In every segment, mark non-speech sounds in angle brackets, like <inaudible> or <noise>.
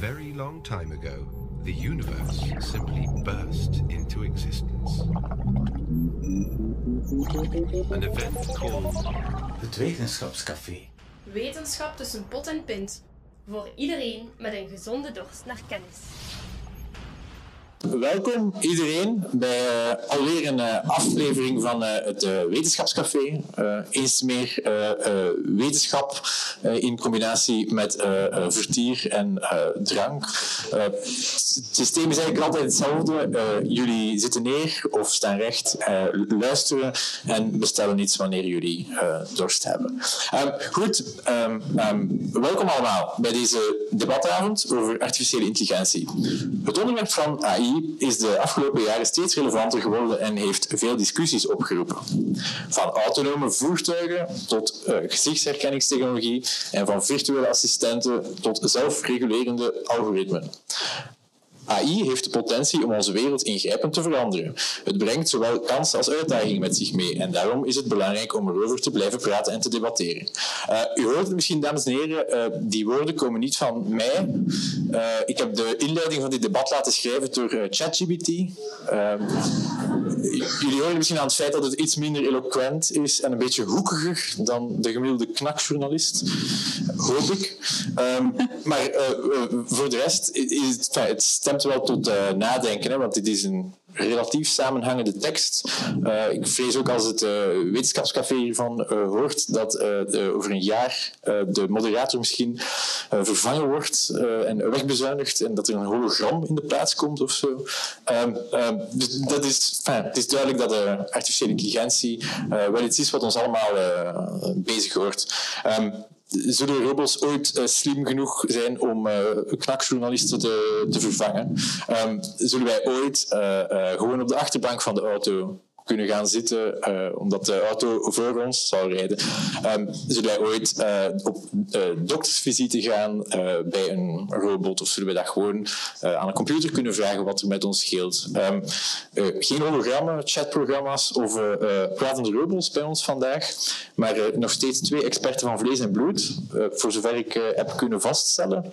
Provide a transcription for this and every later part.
very long time ago, the universe simply burst into existence. An event called Het Wetenschapscafé. Wetenschap tussen pot en pint. Voor iedereen met een gezonde dorst naar kennis. Welkom iedereen bij uh, alweer een uh, aflevering van uh, het Wetenschapscafé. eens meer wetenschap in combinatie met vertier en drank. het systeem is eigenlijk altijd hetzelfde. jullie zitten neer of staan recht, luisteren en bestellen iets wanneer jullie dorst hebben. goed, um, um, welkom allemaal bij deze debatavond over artificiële intelligentie. Het onderwerp van AI is de afgelopen jaren steeds relevanter geworden en heeft veel discussies opgeroepen. Van autonome voertuigen tot uh, gezichtsherkenningstechnologie en van virtuele assistenten tot zelfregulerende algoritmen. AI heeft de potentie om onze wereld ingrijpend te veranderen. Het brengt zowel kansen als uitdagingen met zich mee en daarom is het belangrijk om erover te blijven praten en te debatteren. Uh, u hoort misschien, dames en heren, uh, die woorden komen niet van mij. Uh, ik heb de inleiding van dit debat laten schrijven door ChatGPT. Ehm, jullie horen misschien aan het feit dat het iets minder eloquent is en een beetje hoekiger dan de gemiddelde knakjournalist, hoop ik. Um, maar voor de rest is het, het wel tot uh, nadenken, hè, want dit is een relatief samenhangende tekst. Uh, ik vrees ook als het uh, wetenschapscafé hiervan hoort dat over een jaar de moderator misschien vervangen wordt en wegbezuinigd en dat er een hologram in de plaats komt of zo. Um, um, dus dat is, enfin, het is duidelijk dat artificiële intelligentie wel iets is wat ons allemaal bezig hoort. Um, zullen robots ooit uh, slim genoeg zijn om uh, knakjournalisten te, te vervangen? Um, zullen wij ooit uh, gewoon op de achterbank van de auto kunnen gaan zitten, uh, omdat de auto voor ons zal rijden. Um, zullen wij ooit uh, op uh, doktersvisite gaan bij een robot of zullen we dat gewoon aan een computer kunnen vragen wat er met ons scheelt? Um, geen hologrammen, chatprogramma's of pratende robots bij ons vandaag, maar nog steeds twee experten van vlees en bloed, voor zover ik heb kunnen vaststellen.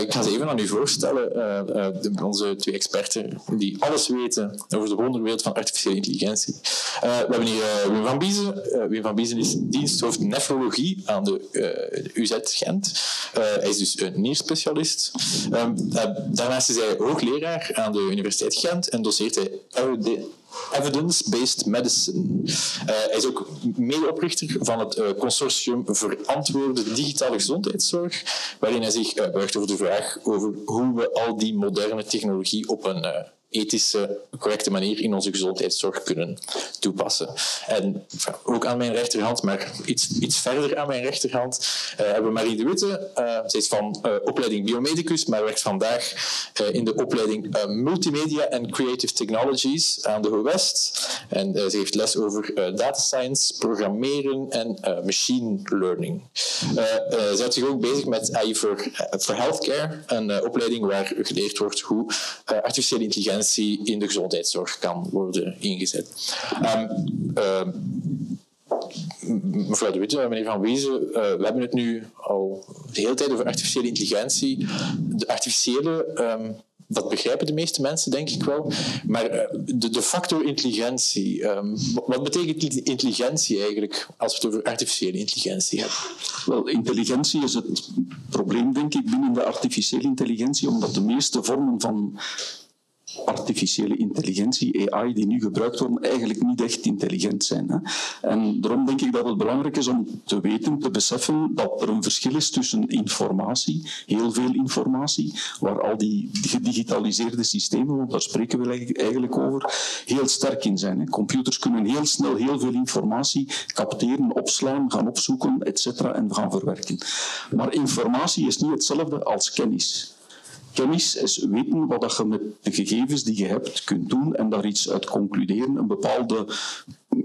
ik ga ze even aan u voorstellen, onze twee experten die alles weten over de wonderwereld van artificiële intelligentie. Uh, we hebben hier uh, Wim van Biezen. Uh, Wim van Biezen is diensthoofd nefrologie aan de UZ Gent. hij is dus een nierspecialist. Um, daarnaast is hij hoogleraar aan de Universiteit Gent en doseert hij Evidence-Based Medicine. Hij is ook medeoprichter van het uh, consortium Verantwoorde Digitale Gezondheidszorg, waarin hij zich uh, buigt over de vraag over hoe we al die moderne technologie op een ethische, correcte manier in onze gezondheidszorg kunnen toepassen. En ook aan mijn rechterhand, maar iets, iets verder aan mijn rechterhand, uh, hebben we Marie de Witte. Uh, zij is van uh, opleiding biomedicus, maar werkt vandaag in de opleiding Multimedia and Creative Technologies aan de HO West. En ze heeft les over data science, programmeren en machine learning. ze houdt zich ook bezig met AI voor, voor healthcare, een opleiding waar geleerd wordt hoe artificiële intelligentie in de gezondheidszorg kan worden ingezet. Um, uh, mevrouw de Witte, meneer Van Wezen, uh, we hebben het nu al de hele tijd over artificiële intelligentie. De artificiële, um, dat begrijpen de meeste mensen, denk ik wel. Maar uh, de, de, factor intelligentie, wat betekent intelligentie eigenlijk als we het over artificiële intelligentie hebben? Wel, intelligentie is het probleem, denk ik, binnen de artificiële intelligentie, omdat de meeste vormen van artificiële intelligentie, AI, die nu gebruikt worden, eigenlijk niet echt intelligent zijn. Hè. En daarom denk ik dat het belangrijk is om te weten, te beseffen dat er een verschil is tussen informatie, heel veel informatie, waar al die gedigitaliseerde systemen, want daar spreken we eigenlijk over, heel sterk in zijn. Hè. Computers kunnen heel snel heel veel informatie capteren, opslaan, gaan opzoeken, etc. en gaan verwerken. Maar informatie is niet hetzelfde als kennis. Kennis is weten wat je met de gegevens die je hebt kunt doen en daar iets uit concluderen, een bepaalde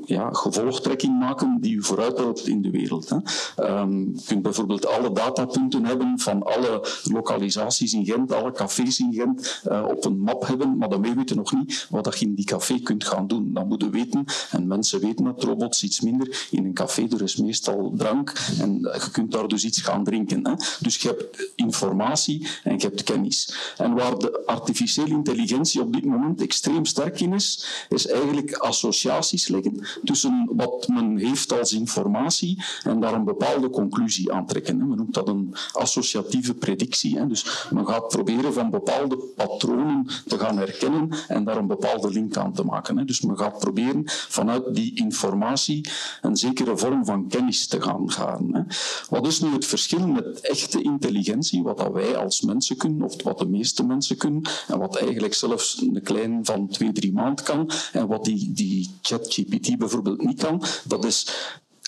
ja, gevolgtrekking maken die u vooruit in de wereld. Hè. Ehm, je kunt bijvoorbeeld alle datapunten hebben van alle lokalisaties in Gent, alle cafés in Gent uh, op een map hebben, maar dan weten we nog niet wat je in die café kunt gaan doen. Dan moeten weten, en mensen weten dat, robots iets minder, in een café er is meestal drank en je kunt daar dus iets gaan drinken. Hè. Dus je hebt informatie en je hebt kennis. En waar de artificiële intelligentie op dit moment extreem sterk in is, is eigenlijk associaties leggen tussen wat men heeft als informatie en daar een bepaalde conclusie aan trekken. Men noemt dat een associatieve predictie. Dus men gaat proberen van bepaalde patronen te gaan herkennen en daar een bepaalde link aan te maken. Dus men gaat proberen vanuit die informatie een zekere vorm van kennis te gaan gaan. Wat is nu het verschil met echte intelligentie, wat dat wij als mensen kunnen, of wat de meeste mensen kunnen, en wat eigenlijk zelfs een klein van twee, drie maanden kan, en wat die, die ChatGPT bijvoorbeeld niet kan, dat is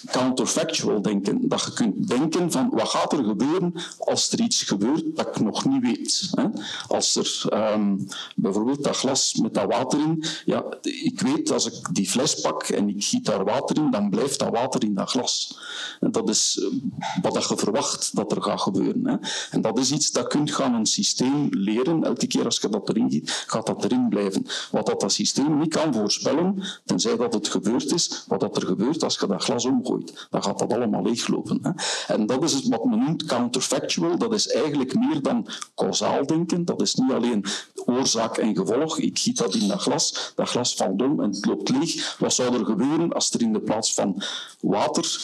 counterfactual denken. Dat je kunt denken van wat gaat er gebeuren als er iets gebeurt dat ik nog niet weet. Hè? Als er um, bijvoorbeeld dat glas met dat water in, ja, ik weet als ik die fles pak en ik giet daar water in, dan blijft dat water in dat glas. En dat is eh, wat je verwacht dat er gaat gebeuren. Hè? En dat is iets dat kunt gaan een systeem leren. Elke keer als je dat erin giet, gaat dat erin blijven. Wat dat, dat systeem niet kan voorspellen, tenzij dat het gebeurd is, wat dat er gebeurt als je dat glas omgooit dan gaat dat allemaal leeglopen. Hè. En dat is wat men noemt counterfactual. Dat is eigenlijk meer dan causaal denken. Dat is niet alleen oorzaak en gevolg. Ik giet dat in dat glas, dat glas valt om en het loopt leeg. Wat zou er gebeuren als er in de plaats van water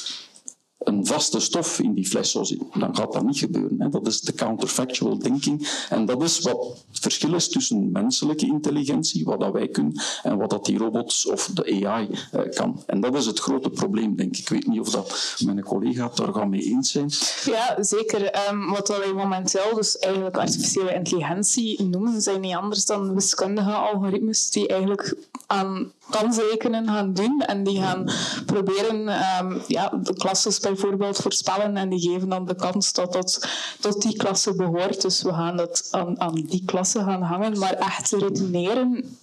een vaste stof in die fles zou zitten. Dan gaat dat niet gebeuren. Hè. Dat is de counterfactual thinking. En dat is wat het verschil is tussen menselijke intelligentie, wat dat wij kunnen, en wat dat die robots of de AI eh, kan. En dat is het grote probleem, denk ik. Ik weet niet of dat mijn collega daar gaan mee eens zijn. Ja, zeker. Um, wat wij momenteel dus eigenlijk artificiële intelligentie noemen, zijn niet anders dan wiskundige algoritmes die eigenlijk aan kansrekenen gaan doen en die gaan proberen um, ja, de klasses bijvoorbeeld voorspellen en die geven dan de kans dat dat tot die klasse behoort. Dus we gaan dat aan, aan die klasse gaan hangen, maar echt redeneren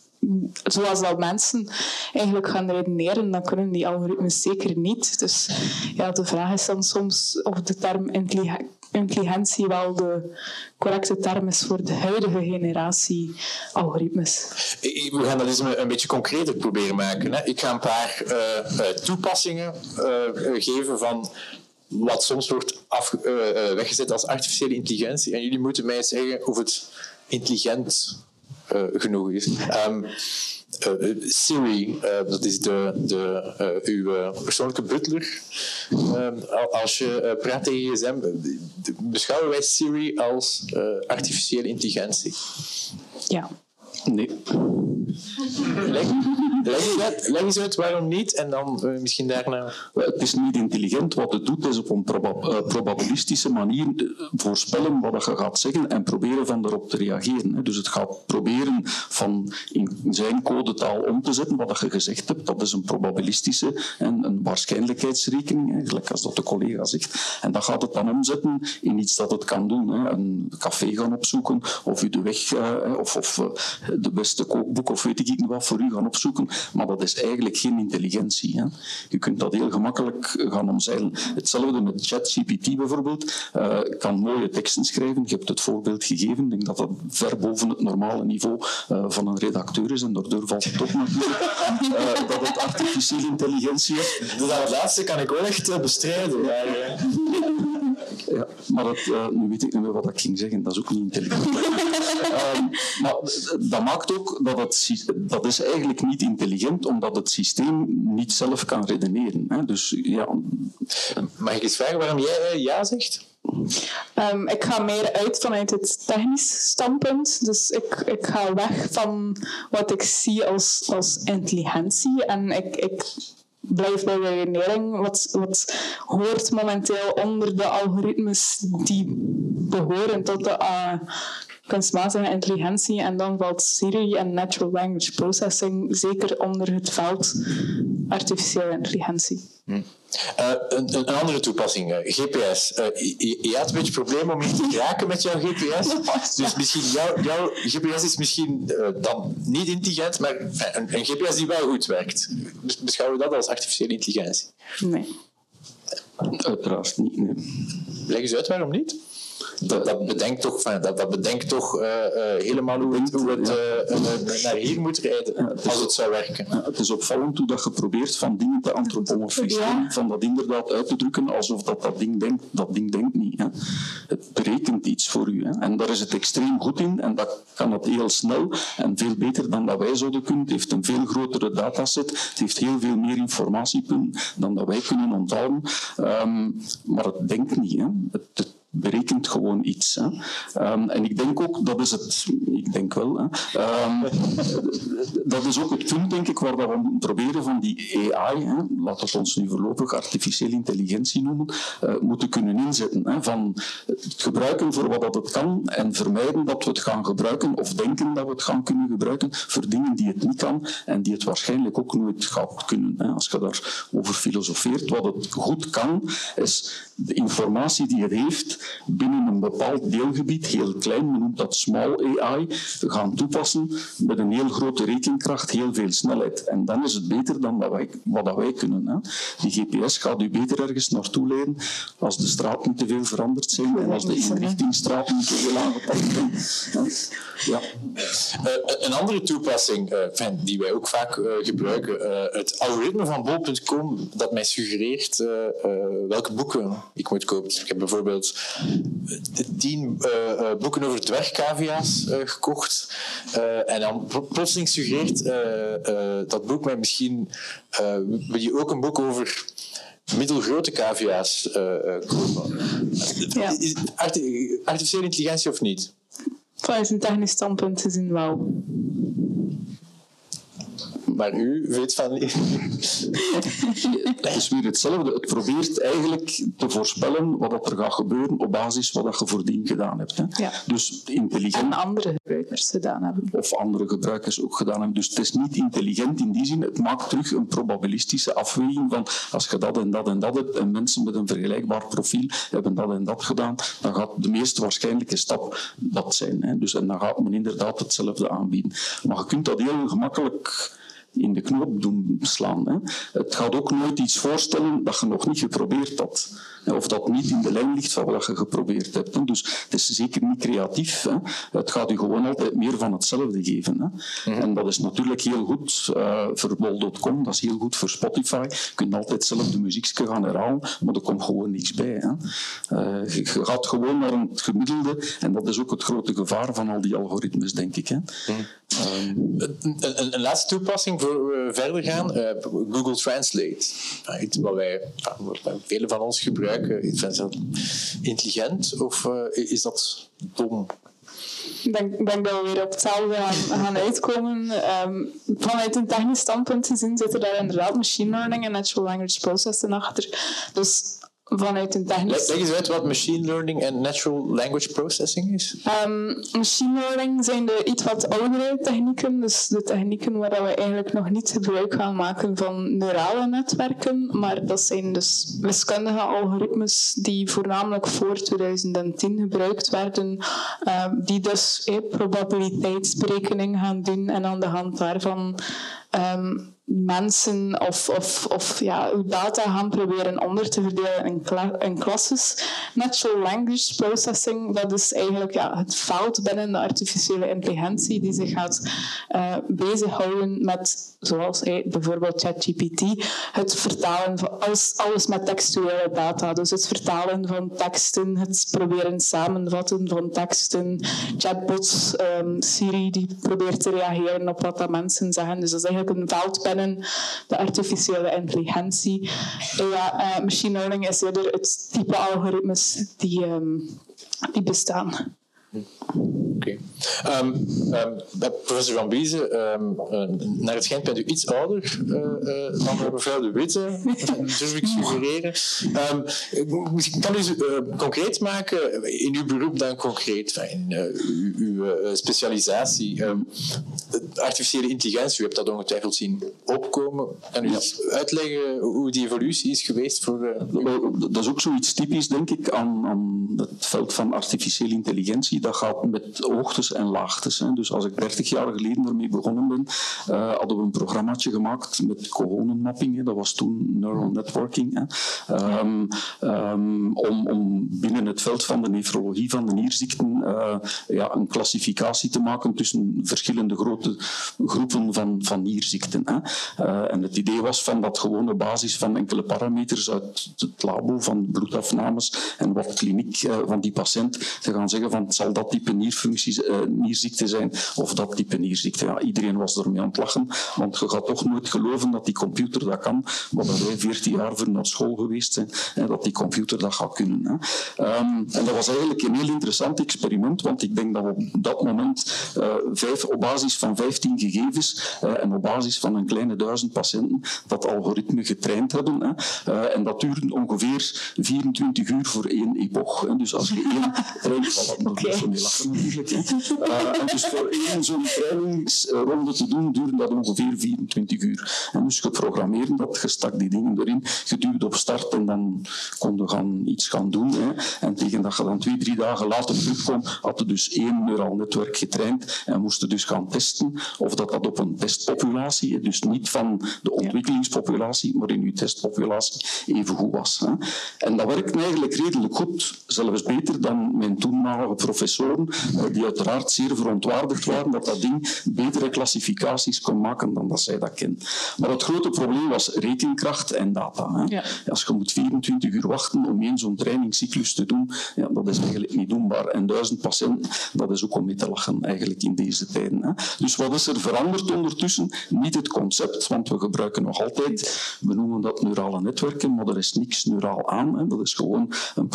zoals dat mensen eigenlijk gaan redeneren, dan kunnen die algoritmes zeker niet. Dus ja, de vraag is dan soms of de term intelligentie wel de correcte term is voor de huidige generatie algoritmes. We gaan dat eens een beetje concreter proberen maken. Ik ga een paar uh, toepassingen uh, geven van wat soms wordt af, weggezet als artificiële intelligentie. En jullie moeten mij zeggen of het intelligent genoeg is. Um, uh, Siri, uh, dat is de, de, uw persoonlijke butler. Ehm, als je praat tegen gsm, beschouwen wij Siri als artificiële intelligentie? Ja. Nee. Leg, leg, eens uit waarom niet en dan uh, misschien daarna. Het is niet intelligent. Wat het doet is op een uh, probabilistische manier voorspellen wat je gaat zeggen en proberen van daarop te reageren. Dus het gaat proberen van in zijn codetaal om te zetten wat je gezegd hebt. Dat is een probabilistische en een waarschijnlijkheidsrekening, eigenlijk, als dat de collega zegt. En dat gaat het dan omzetten in iets dat het kan doen. Een café gaan opzoeken of u de weg of, of de beste kookboek of weet ik niet wat voor u gaan opzoeken. Maar dat is eigenlijk geen intelligentie. Hè. Je kunt dat heel gemakkelijk gaan omzeilen. Hetzelfde met ChatGPT bijvoorbeeld. Uh, kan mooie teksten schrijven. Je hebt het voorbeeld gegeven. Ik denk dat dat ver boven het normale niveau uh, van een redacteur is. En daardoor valt het op natuurlijk uh, <laughs> dat het artificiële intelligentie is. Dus dat laatste kan ik wel echt bestrijden. Ja, maar dat, nu weet ik niet meer wat ik ging zeggen. Dat is ook niet intelligent. <laughs> Ehm, maar dat maakt ook dat het, dat is eigenlijk niet intelligent, omdat het systeem niet zelf kan redeneren. Hè. Dus, ja. Mag ik eens vragen waarom jij eh, ja zegt? Um, ik ga meer uit vanuit het technisch standpunt. Dus ik, ik ga weg van wat ik zie als, als intelligentie. En ik, ik blijf bij de redenering. Wat, wat hoort momenteel onder de algoritmes die behoren tot de uh, kunstmatige intelligentie. En dan valt Siri en natural language processing zeker onder het veld artificiële intelligentie. Uh, een, een, andere toepassing, uh, GPS. Uh, je, je, had een beetje probleem om hier te geraken met jouw GPS. <laughs> Dus misschien jouw, jouw GPS is misschien dan niet intelligent, maar een, een, GPS die wel goed werkt. Beschouwen we dat als artificiële intelligentie? Nee. Uiteraard niet. Nee. Leg eens uit waarom niet? Dat, dat bedenkt toch, van, dat, dat bedenkt toch uh, uh, helemaal hoe het, hoe het uh, naar hier moet rijden, ja, als het zou werken. Ja, het is opvallend hoe dat je probeert van dingen te antropomorfiseren, ja. van dat inderdaad uit te drukken alsof dat, dat ding denkt. Dat ding denkt niet. Hè. Het berekent iets voor u. Hè. En daar is het extreem goed in en dat kan het heel snel en veel beter dan dat wij zouden kunnen. Het heeft een veel grotere dataset, het heeft heel veel meer informatiepunten dan dat wij kunnen onthouden. Um, maar het denkt niet. Hè. Het, het berekent gewoon iets. Hè. Um, en ik denk ook, dat is het, ik denk wel, hè, um, <laughs> dat is ook het punt, denk ik, waar we proberen van die AI, hè, laat het ons nu voorlopig artificiële intelligentie noemen, uh, moeten kunnen inzetten. Hè, van het gebruiken voor wat dat het kan en vermijden dat we het gaan gebruiken of denken dat we het gaan kunnen gebruiken voor dingen die het niet kan en die het waarschijnlijk ook nooit gaat kunnen. Hè. Als je daarover filosofeert, wat het goed kan, is de informatie die het heeft binnen een bepaald deelgebied, heel klein, men noemt dat small AI, gaan toepassen met een heel grote rekenkracht, heel veel snelheid. En dan is het beter dan dat wij, wat dat wij kunnen. Hè. Die GPS gaat u beter ergens naartoe leiden als de straat niet te veel veranderd zijn en als de inrichtingsstraat niet te veel aangepakt zijn. Ja. Uh, een andere toepassing uh, die wij ook vaak uh, gebruiken, het algoritme van bol.com dat mij suggereert welke boeken ik moet kopen. Ik heb bijvoorbeeld tien boeken over dwergcavia's gekocht en dan plotseling suggereert dat boek mij misschien wil je ook een boek over middelgrote cavia's kopen. Ja. Artificiële intelligentie of niet? Vanuit een technisch standpunt gezien wel. Maar u weet van niet. Het is weer hetzelfde. Het probeert eigenlijk te voorspellen wat er gaat gebeuren op basis van wat je voordien gedaan hebt. Hè. Ja. Dus intelligent. En andere gebruikers gedaan hebben. Of andere gebruikers ook gedaan hebben. Dus het is niet intelligent in die zin. Het maakt terug een probabilistische afweging van als je dat en dat en dat hebt en mensen met een vergelijkbaar profiel hebben dat en dat gedaan, dan gaat de meest waarschijnlijke stap dat zijn. Hè. Dus, en dan gaat men inderdaad hetzelfde aanbieden. Maar je kunt dat heel gemakkelijk in de knoop doen slaan. Hè. Het gaat ook nooit iets voorstellen dat je nog niet geprobeerd had. Of dat niet in de lijn ligt van wat je geprobeerd hebt. Hè. Dus het is zeker niet creatief. Hè. Het gaat je gewoon altijd meer van hetzelfde geven. Hè. Mhm. En dat is natuurlijk heel goed uh, voor bol.com, dat is heel goed voor Spotify. Je kunt altijd zelf de muziekje gaan herhalen, maar er komt gewoon niks bij. Hè. Uh, je gaat gewoon naar een gemiddelde en dat is ook het grote gevaar van al die algoritmes, denk ik. Hè. Mhm. Um, een, een, een, laatste toepassing voor we verder gaan. Uh, Google Translate. Iets wat wij, velen van ons gebruiken. Is dat intelligent of uh, is dat dom? Ik denk, denk, dat we weer op hetzelfde gaan, gaan uitkomen. Um, vanuit een technisch standpunt gezien zitten daar inderdaad machine learning en natural language processing achter. Dus vanuit een technisch... Leg eens uit wat machine learning en natural language processing is. Um, machine learning zijn de iets wat oudere technieken, dus de technieken waar we eigenlijk nog niet gebruik gaan maken van neurale netwerken, maar dat zijn dus wiskundige algoritmes die voornamelijk voor 2010 gebruikt werden, uh, die dus eh, probabiliteitsberekening gaan doen en aan de hand daarvan um, mensen of, of, ja, data gaan proberen onder te verdelen in, kla klasses. Natural language processing, dat is eigenlijk ja, het veld binnen de artificiële intelligentie die zich gaat uh, bezighouden met, zoals hey, bijvoorbeeld ChatGPT, het vertalen van alles, alles met textuele data. Dus het vertalen van teksten, het proberen samenvatten van teksten, chatbots, um, Siri die probeert te reageren op wat dat mensen zeggen. Dus dat is een veld binnen de artificiële intelligentie. Ja, uh, machine learning is eerder het type algoritmes die, um, die bestaan. Oké. Ehm, ehm, professor Van Biezen, ehm, eh, naar het schijnt bent u iets ouder eh, eh, dan mevrouw De Witte, <laughs> durf ik suggereren. Kan u uh, concreet maken, in uw beroep dan concreet, in uh, uw, uw uh, specialisatie, artificiële intelligentie, u hebt dat ongetwijfeld zien opkomen. Kan u ja. uitleggen hoe die evolutie is geweest? Voor, Dat is ook zoiets typisch, denk ik, aan, aan het veld van artificiële intelligentie. Dat gaat met hoogtes en laagtes. Hè. Dus als ik 30 jaar geleden ermee begonnen ben, hadden we een programmaatje gemaakt met cohonenmapping. Dat was toen neural networking. Um, um, om, om, binnen het veld van de nefrologie van de nierziekten uh, ja, een klassificatie te maken tussen verschillende grote groepen van, van nierziekten. Hè. Uh, en het idee was van dat gewoon op basis van enkele parameters uit het labo, van bloedafnames en wat kliniek van die patiënt te gaan zeggen van zal dat type nierfuncties, nierziekte zijn of dat type nierziekte. Ja, iedereen was ermee aan het lachen, want je gaat toch nooit geloven dat die computer dat kan, wat wij 14 jaar voor naar school geweest zijn, hè, dat die computer dat gaat kunnen. Hè. Um, en dat was eigenlijk een heel interessant experiment, want ik denk dat we op dat moment uh, vijf, op basis van 15 gegevens uh, en op basis van een kleine duizend patiënten dat algoritme getraind hebben. Hè. Uh, en dat duurde ongeveer 24 uur voor één epoch. Hè. Dus als je één. Voilà, dat okay. Hè. en dus voor één zo'n trainingsronde te doen, duurde dat ongeveer 24 uur. En dus geprogrammeerd dat, je stak die dingen erin, je duwde op start en dan konden gaan iets gaan doen. Hè. En tegen dat je dan twee, drie dagen later terugkomt, had je dus één neuraal netwerk getraind en moesten dus gaan testen of dat, dat op een testpopulatie, dus niet van de ontwikkelingspopulatie, maar in uw testpopulatie even goed was. Hè. En dat werkt eigenlijk redelijk goed, zelfs beter dan mijn toenmalige professoren, die uiteraard zeer verontwaardigd waren dat dat ding betere klassificaties kon maken dan dat zij dat kenden. Maar het grote probleem was rekenkracht en data. Hè. Ja. Als je moet 24 uur wachten om één zo'n trainingscyclus te doen, ja, dat is eigenlijk niet doenbaar. En duizend patiënten, dat is ook om mee te lachen eigenlijk in deze tijden. Hè. Dus wat is er veranderd ondertussen? Niet het concept, want we gebruiken nog altijd, we noemen dat neurale netwerken, maar er is niks neuraal aan. Hè. Dat is gewoon een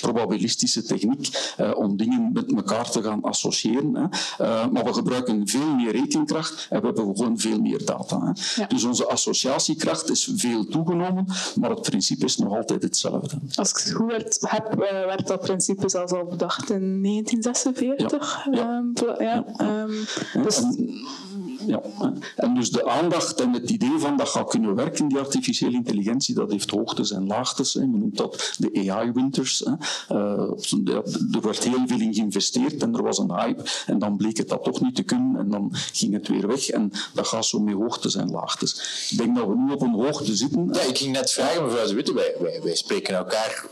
probabilistische techniek eh, om dingen met elkaar te gaan associëren. Hè. Uh, maar we gebruiken veel meer rekenkracht en we hebben gewoon veel meer data. Hè. Ja. Dus onze associatiekracht is veel toegenomen, maar het principe is nog altijd hetzelfde. Als ik het goed werd, heb, uh, werd dat principe zelfs al bedacht in 1946. Ja. Ja. Um, ja. Um, dus, ja. En dus de aandacht en het idee van dat gaat kunnen werken, die artificiële intelligentie, dat heeft hoogtes en laagtes. Hè. Men noemt dat de AI-winters. Uh, er werd heel veel in geïnvesteerd en er was een hype. En dan bleek het dat toch niet te kunnen en dan ging het weer weg. En dat gaat zo met hoogtes en laagtes. Ik denk dat we nu op een hoogte zitten. Ja, ik ging net vragen, mevrouw de Witte, wij, wij, wij spreken elkaar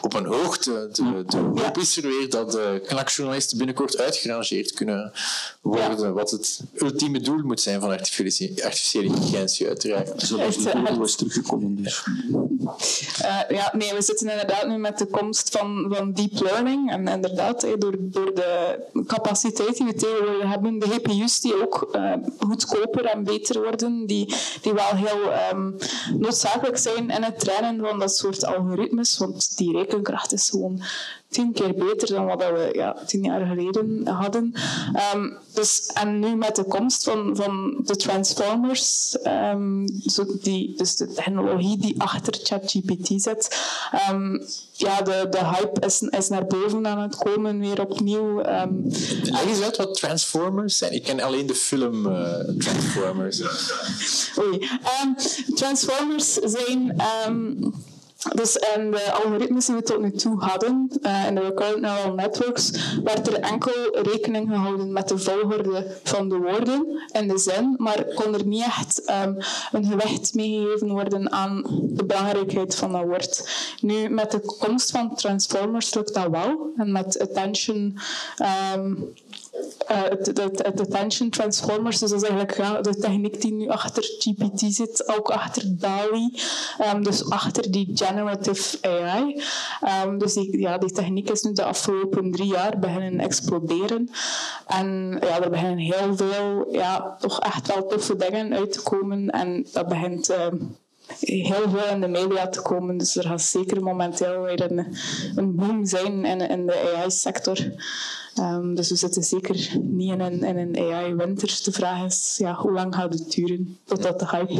op een hoogte. De, de hoop is er weer dat de knakjournalisten binnenkort uitgerangeerd kunnen worden, wat het ultieme doel moet zijn van artificiële, artificiële intelligentie, uiteraard. Zoals de code was teruggekomen. Dus. Uh, ja, nee, we zitten inderdaad nu met de komst van, van deep learning. En inderdaad, door, door de capaciteit die we tegenwoordig hebben, de GPU's die ook uh, goedkoper en beter worden, die, die wel heel um, noodzakelijk zijn in het trainen van dat soort algoritmes, want die rekenkracht is gewoon tien keer beter dan wat we ja, tien jaar geleden hadden. Um, dus, en nu met de komst van, van de Transformers, um, zo die, dus de technologie die achter ChatGPT zit, um, ja, de, de hype is, is naar boven aan het komen, weer opnieuw. Um, Leg eens uit wat Transformers zijn. Ik ken alleen de film uh, Transformers. Oei. Transformers zijn... Dus in de algoritmes die we tot nu toe hadden, in de recurrent neural networks, werd er enkel rekening gehouden met de volgorde van de woorden in de zin, maar kon er niet echt um, een gewicht meegegeven worden aan de belangrijkheid van dat woord. Nu, met de komst van transformers lukt dat wel, en met attention um, het, het, attention transformers, dus dat is eigenlijk ja, de techniek die nu achter GPT zit, ook achter DALI, um, dus achter die generative AI. Um, dus die, ja, die techniek is nu de afgelopen drie jaar beginnen exploderen. En ja, er beginnen heel veel, ja, toch echt wel toffe dingen uit te komen. En dat begint... Uh, heel veel in de media te komen. Dus er gaat zeker momenteel weer een, een boom zijn in, in de AI-sector. Ehm, dus we zitten zeker niet in een, in een AI-winter. De vraag is, ja, hoe lang gaat het duren totdat de hype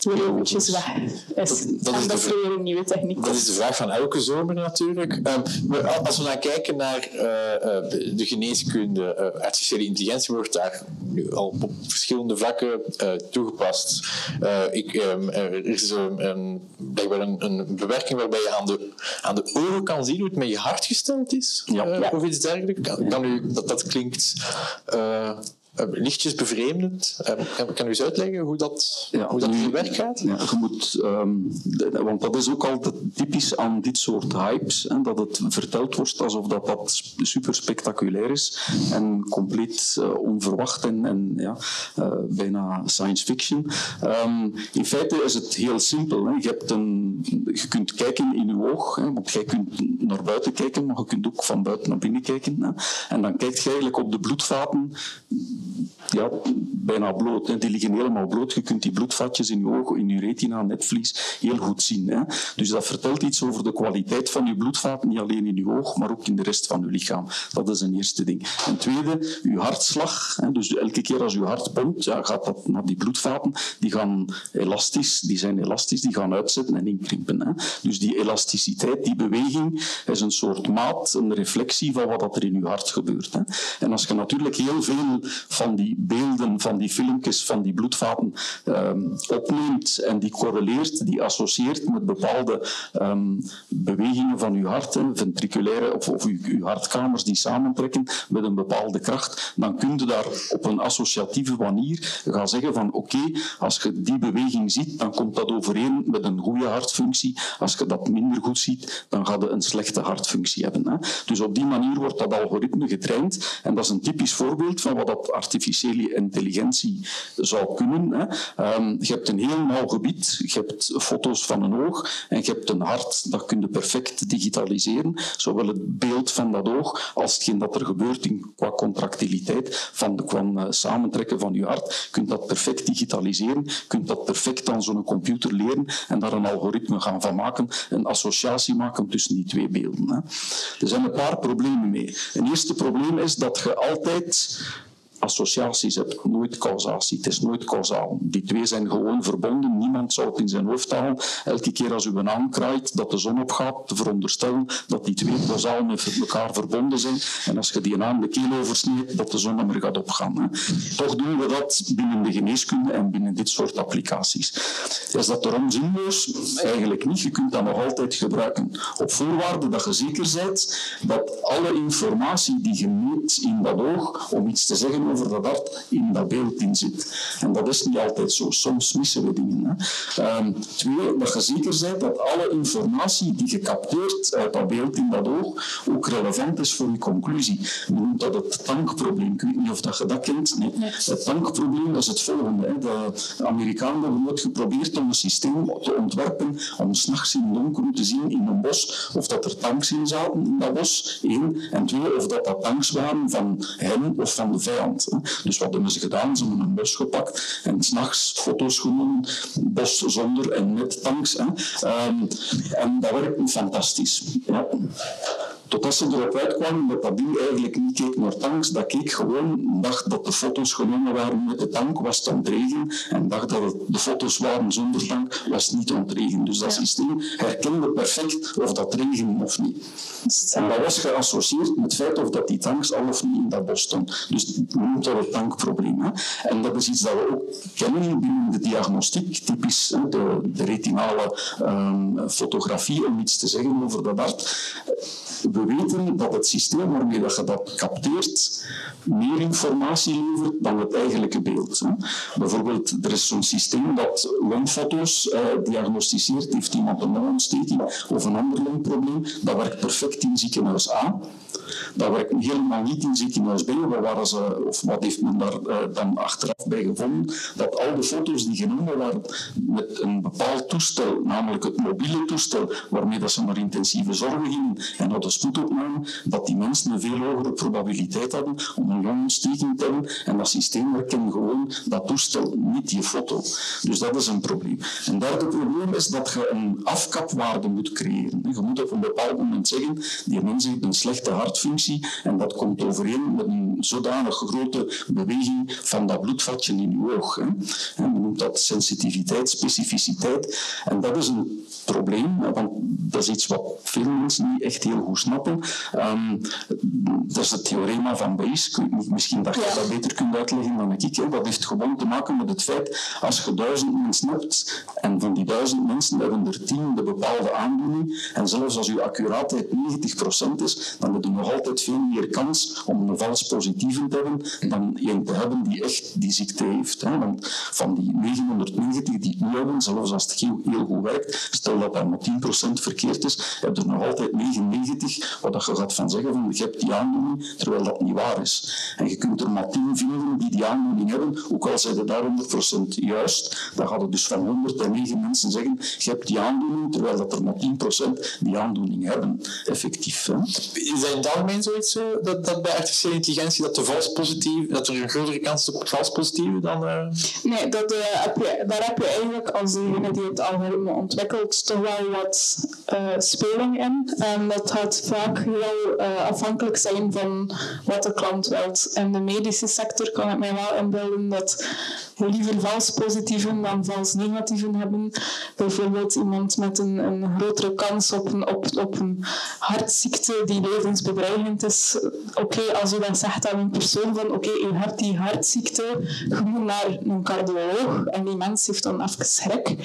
weer eventjes weg is? dat is en dat de- er weer een nieuwe techniek Dat is de vraag van elke zomer natuurlijk. Ehm, als we dan kijken naar eh, eh, de geneeskunde, eh, artificiële intelligentie wordt daar nu al op verschillende vlakken eh, toegepast. Eh, ik, ehm, er is een, een, blijkbaar een, een bewerking waarbij je aan de, aan de oren kan zien hoe het met je hart gesteld is. Ja. Ja. Of iets dergelijks. Kan, kan u, dat, dat klinkt eh, lichtjes bevreemdend. Eh, kan, kan u eens uitleggen hoe dat, hoe dat in nu- werk gaat? Ja, je moet, ehm, de- want dat is ook altijd typisch aan dit soort hypes, hè, dat het verteld wordt alsof dat, dat super spectaculair is en compleet eh, onverwacht en, en ja, eh, bijna science fiction. Ehm, in feite is het heel simpel. Hè. Je, hebt een, je kunt kijken in je oog, hè, want jij kunt naar buiten kijken, maar je kunt ook van buiten naar binnen kijken. Hè. En dan kijk je eigenlijk op de bloedvaten ja, bijna bloot. Die liggen helemaal bloot. Je kunt die bloedvatjes in je ogen, in je retina, netvlies heel goed zien. Hè. Dus dat vertelt iets over de kwaliteit van je bloedvaten, niet alleen in je oog, maar ook in de rest van je lichaam. Dat is een eerste ding. En tweede, je hartslag. Hè. Dus elke keer als je hart pompt, ja, gaat dat naar die bloedvaten. Die gaan elastisch, die zijn elastisch, die gaan uitzetten en inkrimpen. Hè. Dus die elasticiteit, die beweging, is een soort maat, een reflectie van wat er in je hart gebeurt. Hè. En als je natuurlijk heel veel van die beelden, van die filmpjes, van die bloedvaten ehm, opneemt en die correleert, die associeert met bepaalde ehm, bewegingen van je hart, hè, ventriculaire of, of je hartkamers die samentrekken met een bepaalde kracht, dan kun je daar op een associatieve manier gaan zeggen van oké, als je die beweging ziet, dan komt dat overeen met een goede hartfunctie. Als je dat minder goed ziet, dan gaat je een slechte hartfunctie hebben. Hè. Dus op die manier wordt dat algoritme getraind en dat is een typisch voorbeeld van wat dat artificiële intelligentie zou kunnen. Hè. Ehm, je hebt een heel nauw gebied, je hebt foto's van een oog en je hebt een hart, dat kun je perfect digitaliseren, zowel het beeld van dat oog als hetgeen dat er gebeurt in, qua contractiliteit van, de- eh, samentrekken van je hart. Je kunt dat perfect digitaliseren, je kunt dat perfect aan zo'n computer leren en daar een algoritme gaan van maken, een associatie maken tussen die twee beelden. Hè. Er zijn een paar problemen mee. Een eerste probleem is dat je altijd associaties hebt, nooit causatie. Het is nooit causaal. Die twee zijn gewoon verbonden. Niemand zou het in zijn hoofd halen. Elke keer als u een naam kraait, dat de zon opgaat, te veronderstellen dat die twee causaal met elkaar verbonden zijn. En als je die naam de keel oversneedt, dat de zon meer gaat opgaan. Toch doen we dat binnen de geneeskunde en binnen dit soort applicaties. Is dat erom zinloos? Eigenlijk niet. Je kunt dat nog altijd gebruiken. Op voorwaarde dat je zeker bent dat alle informatie die je meet in dat oog, om iets te zeggen over dat hart, in dat beeld in zit. En dat is niet altijd zo. Soms missen we dingen. Hè. Ehm, twee, dat je zeker bent dat alle informatie die je capteert uit dat beeld in dat oog ook relevant is voor je conclusie. Men noemt dat het tankprobleem. Ik weet niet of dat je dat kent. Nee. Het tankprobleem is het volgende. Hè. De Amerikanen hebben nooit geprobeerd om een systeem te ontwerpen om s'nachts in donker te zien in een bos of dat er tanks in zaten in dat bos. Eén. En twee, of dat dat tanks waren van hen of van de vijand. Dus wat hebben ze gedaan? Ze hebben een bos gepakt en s'nachts foto's genomen, bos zonder en met tanks. Hè. Ehm, en dat werkt fantastisch. Ja. Totdat ze erop uitkwamen dat dat ding eigenlijk niet keek naar tanks, dat keek gewoon, dacht dat de foto's genomen waren met de tank, was het ontregen, en dacht dat het de foto's waren zonder tank, was het niet ontregen. Dus dat systeem herkende perfect of dat regen of niet. En dat was geassocieerd met het feit of dat die tanks al of niet in dat bos stonden. Dus men noemt dat het tankprobleem. Hè. En dat is iets dat we ook kennen binnen de diagnostiek, typisch hè, de, de retinale ehm, fotografie, om iets te zeggen over dat hart. We weten dat het systeem waarmee dat je dat capteert meer informatie levert dan het eigenlijke beeld. Hè. Bijvoorbeeld, er is zo'n systeem dat longfoto's eh, diagnosticeert. Heeft iemand een longontsteking of een ander longprobleem? Dat werkt perfect in ziekenhuis A. Dat werkt helemaal niet in ziekenhuis B. Waar waren of wat heeft men daar eh, dan achteraf bij gevonden? Dat al de foto's die genomen waren met een bepaald toestel, namelijk het mobiele toestel, waarmee dat ze naar intensieve zorg gingen en hadden de spoedopname, dat die mensen een veel hogere probabiliteit hadden om een longontsteking te hebben. En dat systeem herkent gewoon dat toestel, niet die foto. Dus dat is een probleem. Een derde probleem is dat je een afkapwaarde moet creëren. Je moet op een bepaald moment zeggen, die mens heeft een slechte hartfunctie en dat komt overeen met een zodanig grote beweging van dat bloedvatje in je oog. Hè. En noemt dat sensitiviteit, specificiteit. En dat is een probleem, want dat is iets wat veel mensen niet echt heel goed snappen. Um, dat is het theorema van Bayes. Misschien dat je dat beter kunt uitleggen dan ik. Dat heeft gewoon te maken met het feit, als je duizend mensen hebt, en van die duizend mensen hebben er tien de bepaalde aandoening, en zelfs als je accuraatheid 90% is, dan heb je nog altijd veel meer kans om een vals positieve te hebben dan een te hebben die echt die ziekte heeft. Hè. Want van die 990 die het nu hebben, zelfs als het heel, heel goed werkt, stel dat dat maar 10% verkeerd is, heb je er nog altijd 99 wat je gaat van zeggen van je hebt die aandoening, terwijl dat niet waar is. En je kunt er maar 10 vinden die die aandoening hebben, ook al zijn ze daar 100% juist, dan gaat het dus van 109 mensen zeggen je hebt die aandoening, terwijl dat er maar 10% die aandoening hebben, effectief. Hè. Is dat in het algemeen zoiets zo, dat, dat bij artificiële intelligentie dat, de vals positief, dat er een grotere kans is op vals positieve dan... Uh... Nee, dat, uh, heb je, daar heb je eigenlijk als degene die het algoritme ontwikkelt toch wel wat uh, speling in. En dat gaat vaak heel afhankelijk zijn van wat de klant wilt. In de medische sector kan ik mij wel inbeelden dat we liever vals positieven dan vals negatieven hebben. Bijvoorbeeld iemand met een, een grotere kans op een, op, een hartziekte die levensbedreigend is. Oké, als je dan zegt aan een persoon van oké, je hebt die hartziekte, je naar een cardioloog en die mens heeft dan even.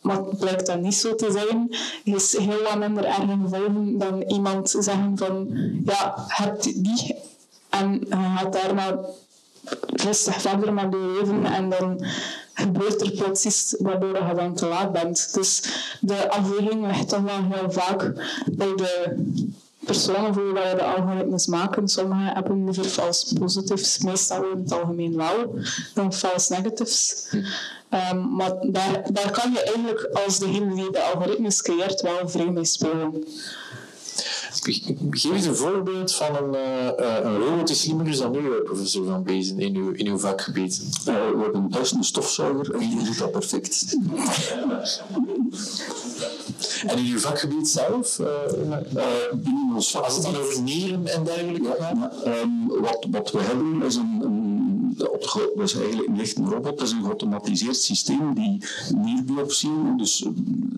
Maar het blijkt dan niet zo te zijn. is heel wat minder erge dan iemand zeggen van ja, hebt die en je gaat daarna rustig verder met je leven en dan gebeurt er plots waardoor je dan te laat bent. Dus de afweging ligt toch wel heel vaak bij de personen voor wie de algoritmes maken. Sommigen hebben liever false positives, meestal in het algemeen wel, dan false negatives. Um, maar daar, daar kan je eigenlijk als degene die de algoritmes creëert wel vrij mee spelen. Geef eens een voorbeeld van een, uh, een robot die slimmer is dan u, professor Van Bezen, in uw, in uw vakgebied. Uh, we hebben thuis een stofzuiger en die doet dat perfect. en in uw vakgebied zelf? Uh, binnen ons. Als het dan over nieren en dergelijke gaat? Um, wat, wat we hebben is een, een dat is eigenlijk niet echt een robot, dat is een geautomatiseerd systeem die nierbiopsieën, dus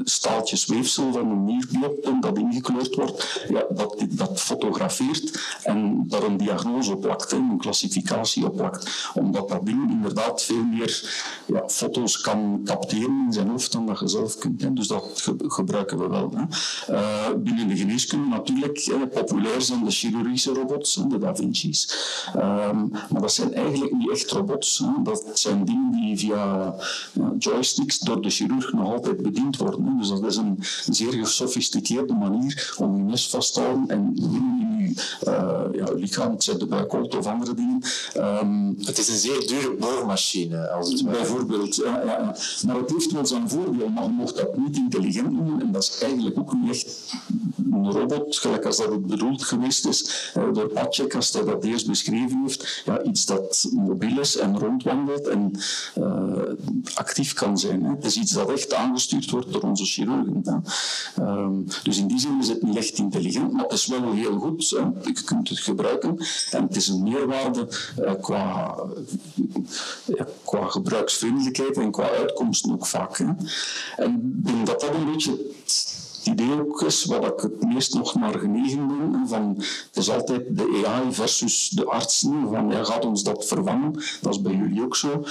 staaltjes weefsel van een nierbiop dat ingekleurd wordt, ja, dat, dat fotografeert en daar een diagnose op plakt, een klassificatie op plakt. Omdat dat ding inderdaad veel meer ja, foto's kan capteren in zijn hoofd dan dat je zelf kunt. Hè. Dus dat gebruiken we wel. Hè. Uh, binnen de geneeskunde natuurlijk, populair zijn de chirurgische robots, de Da Vinci's. Um, maar dat zijn eigenlijk niet echt robots. Dat zijn dingen die via ja, joysticks door de chirurg nog altijd bediend worden. Dus dat is een zeer gesofisticeerde manier om je mes vast te houden en ja, lichaam, het de buikholte of andere dingen. Um, het is een zeer dure boormachine, als het Bijvoorbeeld, ja, ja, Maar het heeft wel zijn voordeel, maar je mocht dat niet intelligent noemen en dat is eigenlijk ook niet echt een robot, gelijk als dat het bedoeld geweest is door Patrick, als hij dat eerst beschreven heeft. Ja, iets dat mobiel is en rondwandelt en uh, actief kan zijn. Hè. Het is iets dat echt aangestuurd wordt door onze chirurgen. Um, dus in die zin is het niet echt intelligent, maar het is wel heel goed. Je kunt het gebruiken en het is een meerwaarde uh, qua, qua gebruiksvriendelijkheid en qua uitkomsten ook vaak. En ik denk dat dat een beetje idee ook is, wat ik het meest nog naar genegen ben, van, het is altijd de AI versus de artsen, van ja, gaat ons dat vervangen? Dat is bij jullie ook zo.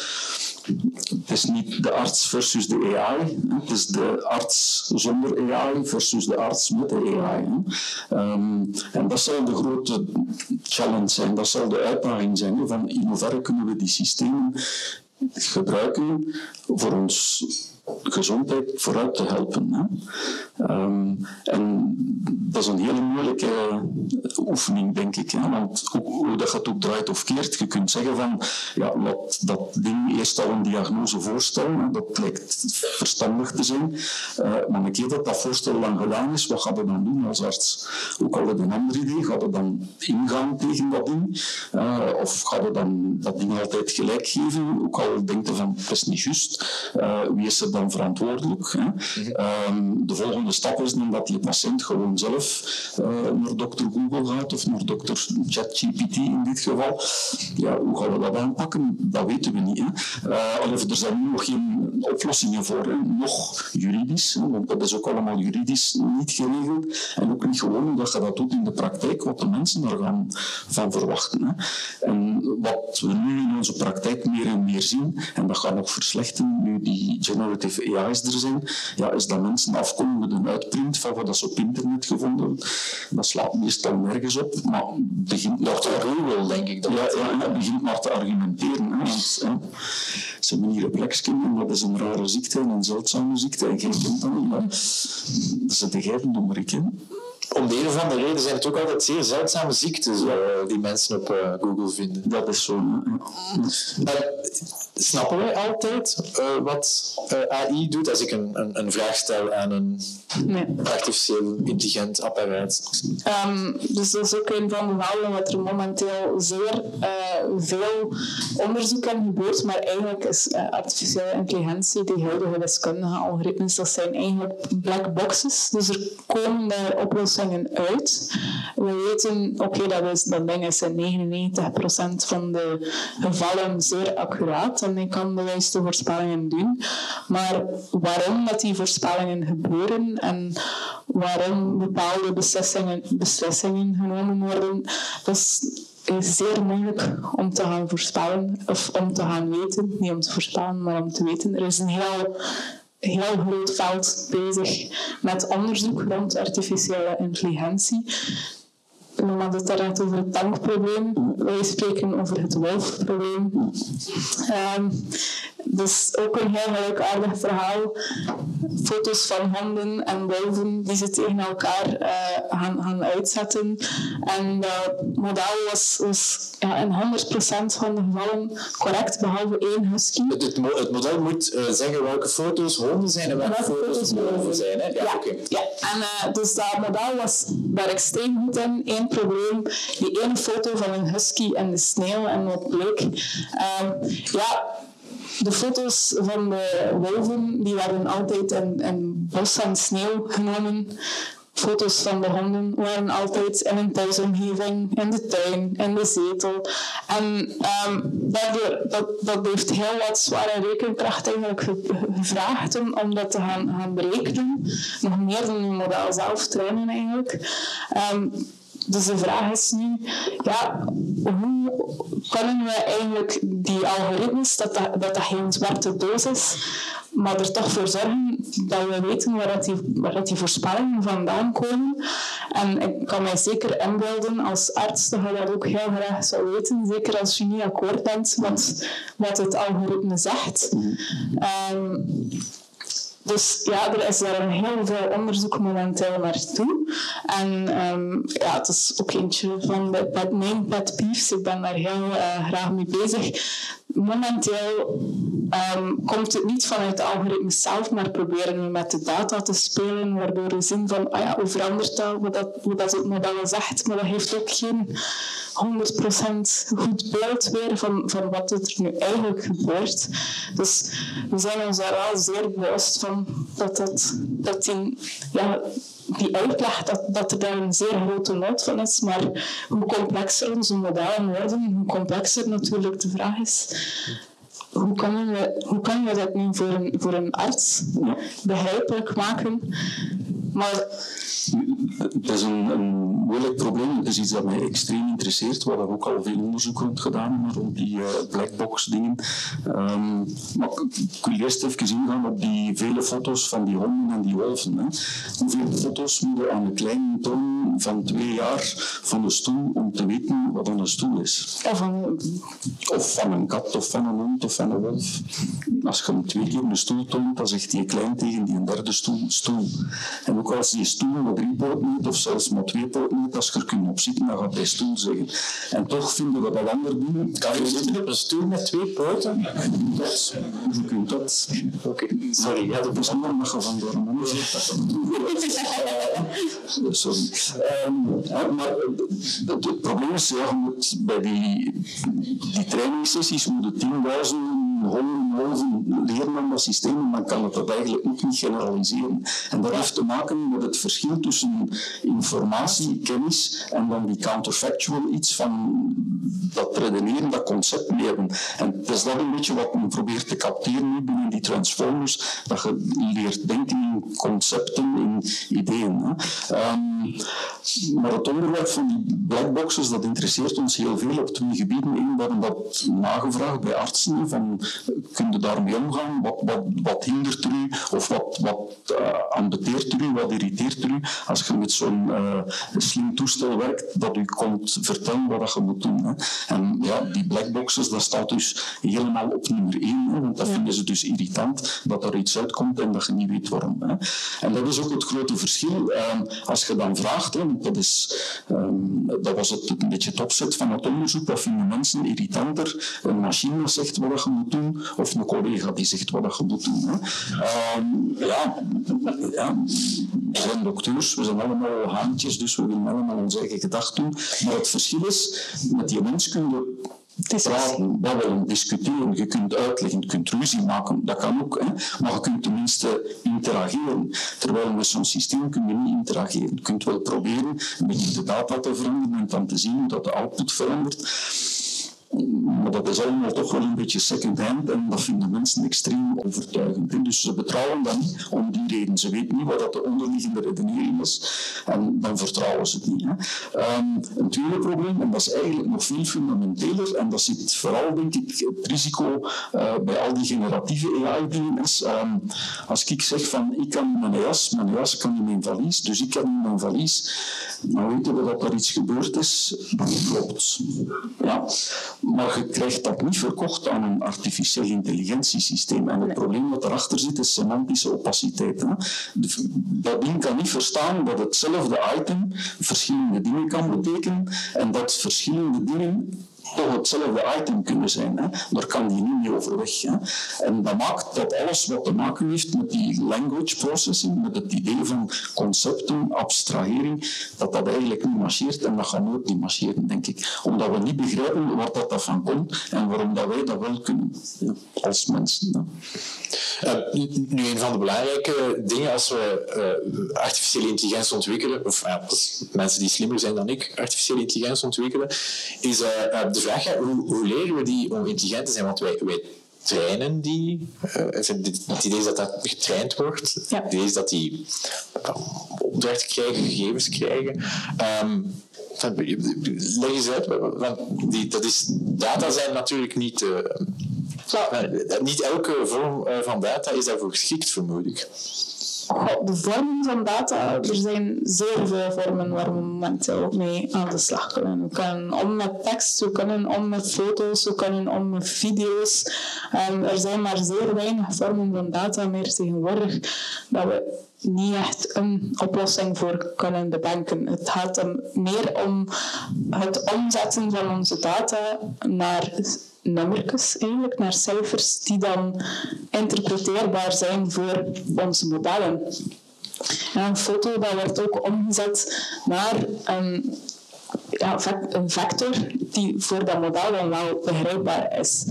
Het is niet de arts versus de AI, het is de arts zonder AI versus de arts met de AI. Um, en dat zal de grote challenge zijn, dat zal de uitdaging zijn, van in hoeverre kunnen we die systemen gebruiken voor ons gezondheid vooruit te helpen. Hè. Um, en dat is een hele moeilijke eh, oefening, denk ik. Want hoe, dat het ook draait of keert, je kunt zeggen van, ja, dat ding eerst al een diagnose voorstellen. Dat lijkt verstandig te zijn. Uh, maar een keer dat dat voorstel dan gedaan is, wat gaat je dan doen als arts? Ook al een ander idee, gaat je dan ingaan tegen dat ding? Uh, of gaat je dan dat ding altijd gelijk geven? Ook al denkt je van, dat is niet juist. wie is er verantwoordelijk? Hè? Um, de volgende stap is dan dat die patiënt gewoon zelf uh, naar dokter Google gaat of naar dokter ChatGPT in dit geval. Ja, hoe gaan we dat aanpakken? Dat weten we niet. Hè. Uh, er zijn nu nog geen oplossingen voor, hè. nog juridisch, hè, want dat is ook allemaal juridisch niet geregeld. En ook niet gewoon dat je dat doet in de praktijk, wat de mensen daar gaan van verwachten. Hè. En wat we nu in onze praktijk meer en meer zien, en dat gaat nog verslechteren nu die generative AI's er zijn, ja, is dat mensen afkomen met een uitprint van wat ze op internet gevonden Dat slaat meestal nergens op, maar begint nog te denk ik. Dat ja, ja, ja, begint maar te argumenteren. Hè, want, hè, ze hebben hier een plekskin, dat is een rare ziekte en een zeldzame ziekte, en geen kent dat niet, maar de geiten maar ik om de een of andere reden zijn het ook altijd zeer zeldzame ziektes uh, die mensen op uh, Google vinden. Dat is zo. Uh, snappen wij altijd wat AI doet als ik een, een, een vraag stel aan een nee. artificieel intelligent apparaat? Um, dus dat is ook een van de verhalen dat er momenteel zeer veel onderzoek aan gebeurt, maar eigenlijk is artificiële intelligentie, die huidige wiskundige algoritmes, dat zijn eigenlijk black boxes. Dus er komen daar oplossingen uit. We weten, oké, dat, is, dat ding is in 99% van de gevallen zeer accuraat en ik kan de juiste voorspellingen doen. Maar waarom dat die voorspellingen gebeuren en waarom bepaalde beslissingen, beslissingen genomen worden, dat is zeer moeilijk om te gaan voorspellen of om te gaan weten. Niet om te voorspellen, maar om te weten. Er is een heel heel groot veld bezig met onderzoek rond artificiële intelligentie. We hadden het daarnet over het tankprobleem. Wij spreken over het wolfprobleem. Um, dus ook een heel aardig verhaal. Foto's van honden en wolven die ze tegen elkaar uh, gaan, gaan uitzetten. En dat model was, was ja, in 100% van de gevallen correct, behalve één husky. Het, het, model moet uh, zeggen welke foto's honden zijn en welke, foto's wolven zijn. Hè? Ja, ja, okay. ja. En uh, dus dat model was daar extreem goed in. Eén probleem, die ene foto van een husky en de sneeuw en wat bleek. Uh, ja, de foto's van de wolven die werden altijd in, in bos en sneeuw genomen. Foto's van de honden waren altijd in een thuisomgeving, in de tuin, in de zetel. En um, daardoor, dat, dat heeft heel wat zware rekenkracht eigenlijk gevraagd om, om dat te gaan, gaan berekenen. Nog meer dan een model zelf trainen eigenlijk. Um, dus de vraag is nu, ja, hoe kunnen we eigenlijk die algoritmes, dat dat, dat, dat geen zwarte doos is, maar er toch voor zorgen dat we weten waar, dat die, waar dat die voorspellingen vandaan komen. En ik kan mij zeker inbeelden als arts dat je dat ook heel graag zou weten, zeker als je niet akkoord bent met wat het algoritme zegt. Um, dus ja, er is daar een heel veel onderzoek momenteel naartoe. En um, ja, het is ook eentje van de, mijn pet peeves. Ik ben daar heel uh, graag mee bezig momenteel um, komt het niet vanuit de algoritmes zelf, maar proberen we met de data te spelen, waardoor we zien van, ah ja, hoe verandert dat, hoe dat, hoe dat het model zegt, maar dat heeft ook geen 100% goed beeld weer van, van wat er nu eigenlijk gebeurt. Dus we zijn ons daar wel zeer bewust van dat, dat, dat die, ja, die uitleg dat, dat er daar een zeer grote nood van is. Maar hoe complexer onze modellen worden, hoe complexer natuurlijk de vraag is. Hoe kunnen we, hoe kunnen we dat nu voor een, voor een arts begrijpelijk maken? Maar het is een, een moeilijk probleem. Het is iets dat mij extreem interesseert. We hebben ook al veel onderzoek rond gedaan rond die uh, blackbox dingen. Um, maar ik wil eerst even ingaan op die vele foto's van die honden en die wolven. Hè. Hoeveel foto's moeten aan een kleine toon van twee jaar van een stoel om te weten wat een stoel is. Of een, Of van een kat, of van een hond, of van een wolf. Als je hem twee keer een stoel toont, dan zegt die klein tegen die een derde stoel, stoel. En ook als die stoel maar drie poten heeft, of zelfs maar twee poten heeft, als je er kunt op zitten, dan gaat hij stoel zeggen. En toch vinden we dat ander doen. Kan je zitten op een stoel met twee poten? Dat, je kunt dat. Oké, sorry. Ja, dat is ander mag je van door een dat. Eh, <laughs> Sorry. Ehm, ja, maar het, het- probleem is, ja, je moet bij die, die trainingssessies moet je 10.000 honden, wolven leren aan dat systeem, en dan kan het dat eigenlijk ook niet generaliseren. En dat heeft te maken met het verschil tussen informatie, kennis en dan die counterfactual iets van dat redeneren, dat concept leren. En het is dat een beetje wat men probeert te capteren nu binnen die transformers, dat je leert denken in concepten, in ideeën. Hè. Ehm, maar het onderwerp van die blackboxes, dat interesseert ons heel veel op twee gebieden. Eén, we hebben dat nagevraagd bij artsen, van kun je daarmee omgaan? Wat, wat, wat hindert er u? Of wat, wat uh, ambeteert er u? Wat irriteert er u? Als je met zo'n uh, slim toestel werkt, dat u komt vertellen wat je moet doen. Hè. En ja, die blackboxes, dat staat dus helemaal op nummer één. Hè, want dat vinden ze dus irritant, dat er iets uitkomt en dat je niet weet waarom. Hè. En dat is ook het grote verschil. Uh, als je dan vraagt, hè, dat, is, um, dat was het, een beetje het opzet van het onderzoek, dat vinden mensen irritanter. Een machine zegt wat je moet doen, of een collega die zegt wat je moet doen. Hè. Um, ja, ja, we zijn dokters, we zijn allemaal haantjes, dus we willen allemaal onze eigen gedachten doen. Maar het verschil is, met die mens kun je praten, babbelen, discussiëren, je kunt uitleggen, je kunt ruzie maken, dat kan ook, hè. maar je kunt tenminste interageren. Terwijl met zo'n systeem kun je niet interageren. Je kunt wel proberen een beetje de data te veranderen en dan te zien dat de output verandert. Maar dat is allemaal toch wel een beetje second-hand en dat vinden mensen extreem overtuigend. Dus ze betrouwen dat niet om die reden. Ze weten niet wat dat de onderliggende redenering is en dan vertrouwen ze het niet. Um, een tweede probleem, en dat is eigenlijk nog veel fundamenteler, en dat zit vooral, denk ik, het risico uh, bij al die generatieve AI-dingen is, um, als ik zeg van ik kan mijn jas, mijn jas kan in mijn valies, dus ik kan in mijn valies, dan weten we dat er iets gebeurd is, dat klopt. Ja. Maar je krijgt dat niet verkocht aan een artificieel intelligentiesysteem. En het probleem wat erachter zit, is semantische opaciteit. Hè. Dat ding kan niet verstaan dat hetzelfde item verschillende dingen kan betekenen en dat verschillende dingen toch hetzelfde item kunnen zijn. Hè. Daar kan die niet mee overweg. Hè. En dat maakt dat alles wat te maken heeft met die language processing, met het idee van concepten, abstrahering, dat dat eigenlijk niet marcheert en dat gaat nooit niet marcheren, denk ik. Omdat we niet begrijpen waar dat, van komt en waarom dat wij dat wel kunnen, ja, als mensen. Uh, nu, een van de belangrijke dingen als we uh, artificiële intelligentie ontwikkelen, of mensen die slimmer zijn dan ik artificiële intelligentie ontwikkelen, is de vraag, ja, hoe, hoe, leren we die om intelligent te zijn? Want wij, wij trainen die. Uh, het idee is dat dat getraind wordt. Ja. Het idee is dat die opdrachten krijgen, gegevens krijgen. Um, leg eens uit, want die, dat is, data zijn natuurlijk niet. Uh, uh, niet elke vorm van data is daarvoor geschikt, vermoed ik. De vormen van data, er zijn zeer veel vormen waar we momenteel mee aan de slag kunnen. We kunnen om met tekst, we kunnen om met foto's, we kunnen om met video's. Um, er zijn maar zeer weinig vormen van data meer tegenwoordig dat we niet echt een oplossing voor kunnen bedenken. Het gaat er meer om het omzetten van onze data naar nummertjes eigenlijk, naar cijfers die dan interpreteerbaar zijn voor onze modellen. En een foto wordt ook omgezet naar een, ja, een vector die voor dat model dan wel begrijpbaar is.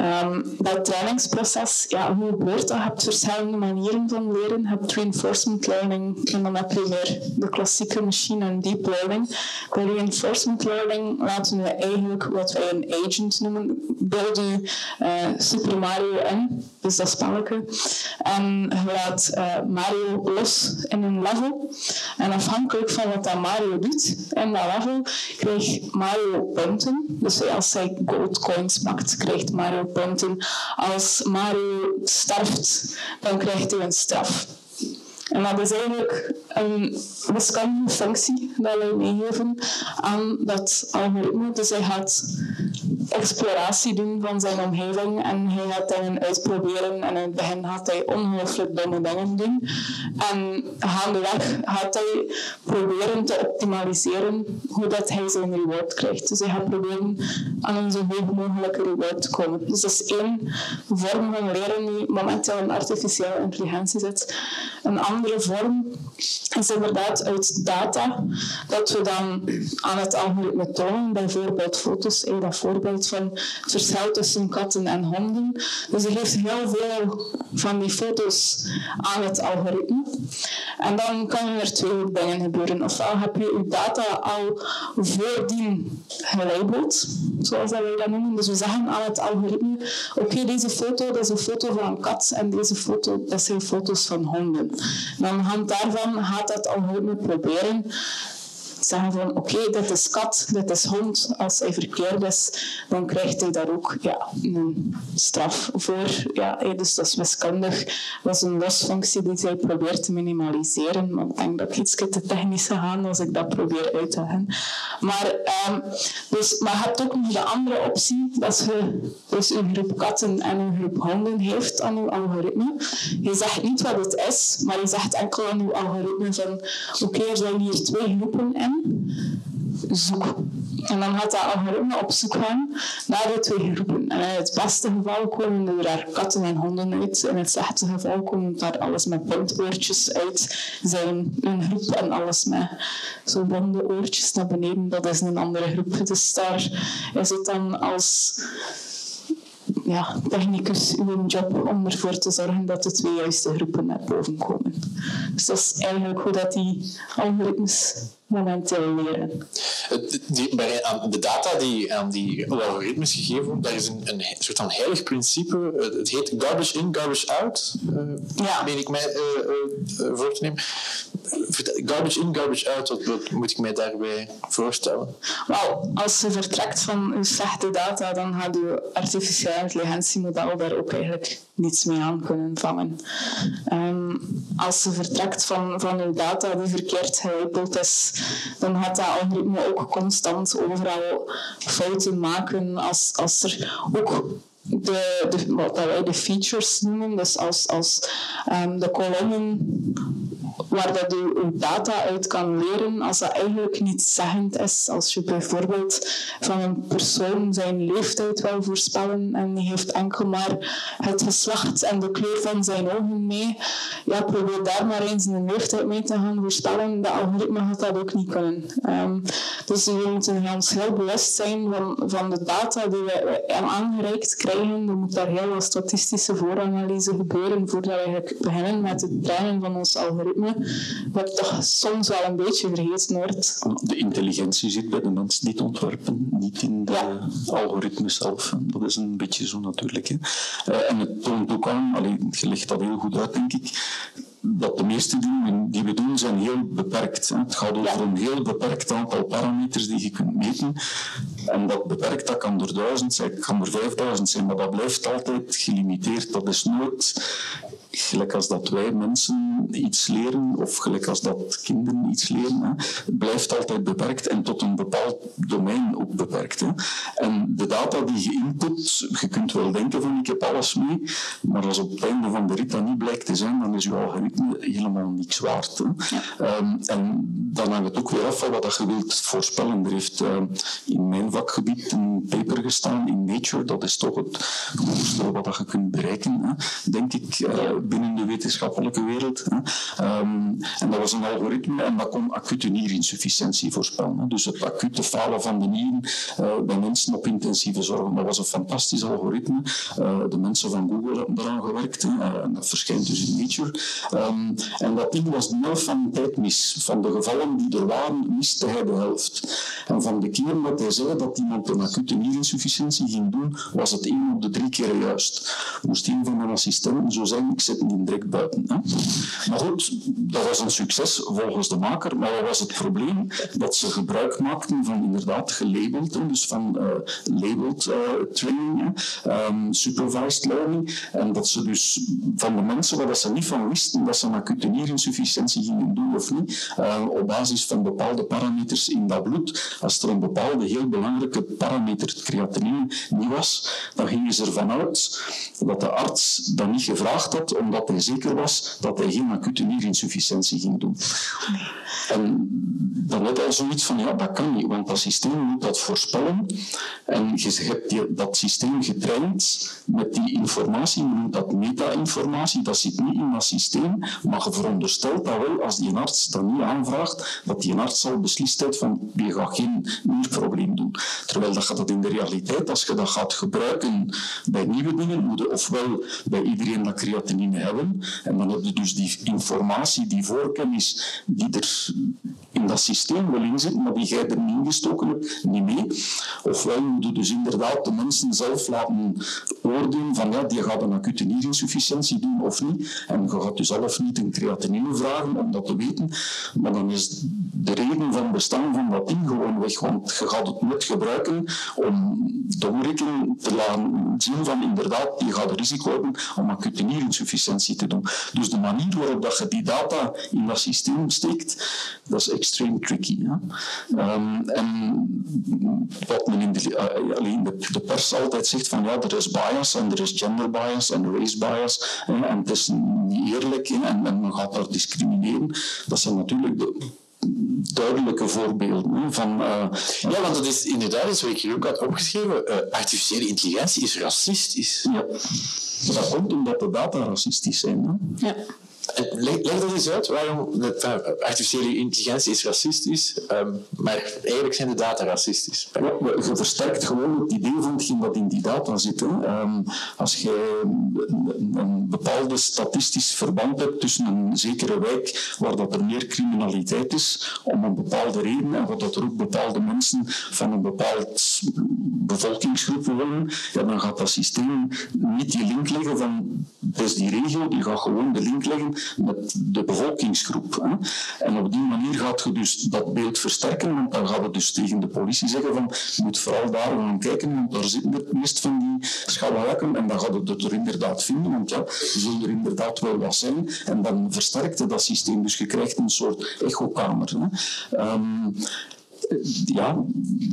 Um, dat trainingsproces, ja, hoe gebeurt dat? Je hebt verschillende manieren van leren. Je hebt reinforcement learning en dan heb je weer de klassieke machine en deep learning. Bij reinforcement learning laten we eigenlijk wat wij een agent noemen. Beeld u uh, Super Mario in, dus dat spelletje. En je laat uh, Mario los in een level. En afhankelijk van wat dat Mario doet in dat level, krijgt Mario punten. Dus als hij gold coins pakt, krijgt Mario Als Mario sterft, dan krijgt hij een straf. En dat is eigenlijk een wiskundige functie dat wij meegeven aan dat algoritme. Dus hij gaat exploratie doen van zijn omgeving en hij gaat dingen uitproberen. En in het begin gaat hij ongelooflijk domme dingen doen. En gaandeweg gaat hij proberen te optimaliseren hoe dat hij zijn reward krijgt. Dus hij gaat proberen aan een zo hoog mogelijke reward te komen. Dus dat is één vorm van leren die momenteel in artificiële intelligentie zit. Een andere vorm is inderdaad uit data dat we dan aan het algoritme tonen, bijvoorbeeld foto's, eh, dat voorbeeld van het verschil tussen katten en honden. Dus hij geeft heel veel van die foto's aan het algoritme. En dan kan er twee dingen gebeuren. Ofwel heb je je data al voordien gelabeld, zoals wij dat noemen. Dus we zeggen aan het algoritme, oké, deze foto dat is een foto van een kat en deze foto dat zijn foto's van honden. Dan aan de hand daarvan gaat dat algoritme proberen zeggen van oké, dit is kat, dit is hond. Als hij verkeerd is, dan krijgt hij daar ook ja, een straf voor. Ja, dus dat is wiskundig. Dat is een losfunctie die zij probeert te minimaliseren. Maar ik denk dat ik iets te technisch ga als ik dat probeer uit te leggen. Maar, um, dus, maar je hebt ook nog de andere optie, dat je dus een groep katten en een groep honden heeft aan je algoritme. Je zegt niet wat het is, maar je zegt enkel aan je algoritme van oké, er zijn hier twee groepen in zoek. En dan gaat dat algoritme op zoek gaan naar de twee groepen. En in het beste geval komen er daar katten en honden uit. In het slechte geval komt daar alles met puntoortjes uit. Zijn een groep en alles met zo'n blonde oortjes naar beneden. Dat is een andere groep. Dus daar is het dan als ja, technicus uw job om ervoor te zorgen dat de twee juiste groepen naar boven komen. Dus dat is eigenlijk hoe dat die algoritmes momenteel leren. Die, bij, de data die aan die algoritmes gegeven worden, daar is een, een soort van heilig principe. Het heet garbage in, garbage out, uh, ja. meen ik mij uh, uh, voor te nemen. Garbage in, garbage out, wat, wat moet ik mij daarbij voorstellen? Wel, als je vertrekt van uw slechte data, dan gaat je artificiële intelligentiemodel daar ook eigenlijk niets mee aan kunnen vangen. Um, als je vertrekt van, van uw data die verkeerd gelabeld is, dan gaat dat algoritme ook constant overal fouten maken als, als er ook de, de, wat wij de features noemen, dus als, als um, de kolommen waar dat je, data uit kan leren, als dat eigenlijk niet zeggend is. Als je bijvoorbeeld van een persoon zijn leeftijd wil voorspellen en die heeft enkel maar het geslacht en de kleur van zijn ogen mee, ja, probeer daar maar eens een leeftijd mee te gaan voorspellen. De algoritme gaat dat ook niet kunnen. Um, dus we moeten ons heel bewust zijn van, van de data die we aangereikt krijgen. Er moet daar heel wat statistische vooranalyse gebeuren voordat we beginnen met het trainen van ons algoritme wat toch soms wel een beetje vergeten wordt. De intelligentie zit bij de mens niet ontworpen, niet in de ja. algoritmes zelf. Dat is een beetje zo natuurlijk. Hè. Eh, en het toont ook aan, alleen, je legt dat heel goed uit, denk ik, dat de meeste dingen die we doen zijn heel beperkt. Het gaat over een heel beperkt aantal parameters die je kunt meten. En dat beperkt, dat kan er duizend zijn, kan er vijfduizend zijn, maar dat blijft altijd gelimiteerd. Dat is nooit gelijk als dat wij mensen iets leren, of gelijk als dat kinderen iets leren, hè, blijft altijd beperkt en tot een bepaald domein ook beperkt. Hè. En de data die je input, je kunt wel denken van ik heb alles mee, maar als op het einde van de rit dat niet blijkt te zijn, dan is je algoritme helemaal niks waard. Hè. Um, en dan hangt het ook weer af van wat je wilt voorspellen. Er heeft uh, in mijn vakgebied een paper gestaan in Nature, dat is toch het hoogste wat je kunt bereiken, hè, denk ik. Uh, binnen de wetenschappelijke wereld. Um, en dat was een algoritme en dat kon acute nierinsufficiëntie voorspellen. Hè. Dus het acute falen van de nieren uh, bij mensen op intensieve zorg. Dat was een fantastisch algoritme. Uh, de mensen van Google hebben eraan gewerkt. Hè. en dat verschijnt dus in Nature. Um, en dat ding was de helft van de tijd mis. Van de gevallen die er waren, miste hij de helft. En van de keren dat hij zei dat iemand een acute nierinsufficiëntie ging doen, was het één op de drie keer juist. Moest een van mijn assistenten zo zijn, ik die direct buiten. Hè. Maar goed, dat was een succes volgens de maker, maar wat was het probleem? Dat ze gebruik maakten van inderdaad gelabeld, dus van uh, labeled uh, training, um, supervised learning, en dat ze dus van de mensen waar ze niet van wisten dat ze een acute nierinsufficiëntie gingen doen of niet, uh, op basis van bepaalde parameters in dat bloed, als er een bepaalde heel belangrijke parameter creatinine niet was, dan gingen ze ervan uit dat de arts dat niet gevraagd had, omdat hij zeker was dat hij geen acute nierinsufficiëntie ging doen. En dan had hij zoiets van, ja, dat kan niet, want dat systeem moet dat voorspellen. En je hebt dat systeem getraind met die informatie, noemt dat meta-informatie, dat zit niet in dat systeem, maar je veronderstelt dat wel, als die arts dat niet aanvraagt, dat die arts al beslist heeft van, je gaat geen nierprobleem doen. Terwijl dat gaat dat in de realiteit, als je dat gaat gebruiken bij nieuwe dingen, moet je ofwel bij iedereen dat creatinine hebben, en dan heb je dus die informatie, die voorkennis, die er in dat systeem wel in zit, maar die jij er niet ingestoken hebt, niet mee. Ofwel moet je dus inderdaad de mensen zelf laten oordelen van ja, die gaat een acute nierinsufficiëntie doen of niet. En je gaat dus zelf niet een creatinine vragen om dat te weten. Maar dan is de reden van bestaan van dat ding gewoon weg, want je gaat het net gebruiken om de omrekening te laten zien van inderdaad, die gaat risico hebben om acute nierinsufficiëntie te doen. Dus de manier waarop dat je die data in dat systeem steekt, dat is extreem tricky. Um, en wat men in de, uh, alleen de, pers altijd zegt van ja, er is bias en er is gender bias en race bias hè, en het is niet eerlijk en, en men gaat daar discrimineren. Dat zijn natuurlijk de duidelijke voorbeelden van... Uh, ja, want dat is inderdaad iets wat ik hier ook had opgeschreven. Uh, artificiële intelligentie is racistisch. Ja. Dat komt omdat de data racistisch zijn. Hè? Ja. Leg, dat eens uit waarom de, artificiële intelligentie is racistisch, um, maar eigenlijk zijn de data racistisch. Je versterkt gewoon het idee van dat in die data zit. Um, als je een, een bepaalde statistisch verband hebt tussen een zekere wijk waar dat er meer criminaliteit is, om een bepaalde reden, en waar dat er ook bepaalde mensen van een bepaald bevolkingsgroep wonen, ja, dan gaat dat systeem niet die link leggen van, dus die regio, die gaat gewoon de link leggen met de bevolkingsgroep. En op die manier gaat je dus dat beeld versterken, want dan gaan we dus tegen de politie zeggen van je moet vooral daar gaan kijken, want daar zitten het meest van die schalwakken en dan gaat het er inderdaad vinden, want ja, er zullen er inderdaad wel wat zijn en dan versterkt dat systeem. Dus je krijgt een soort echokamer. Hè. Um, ja,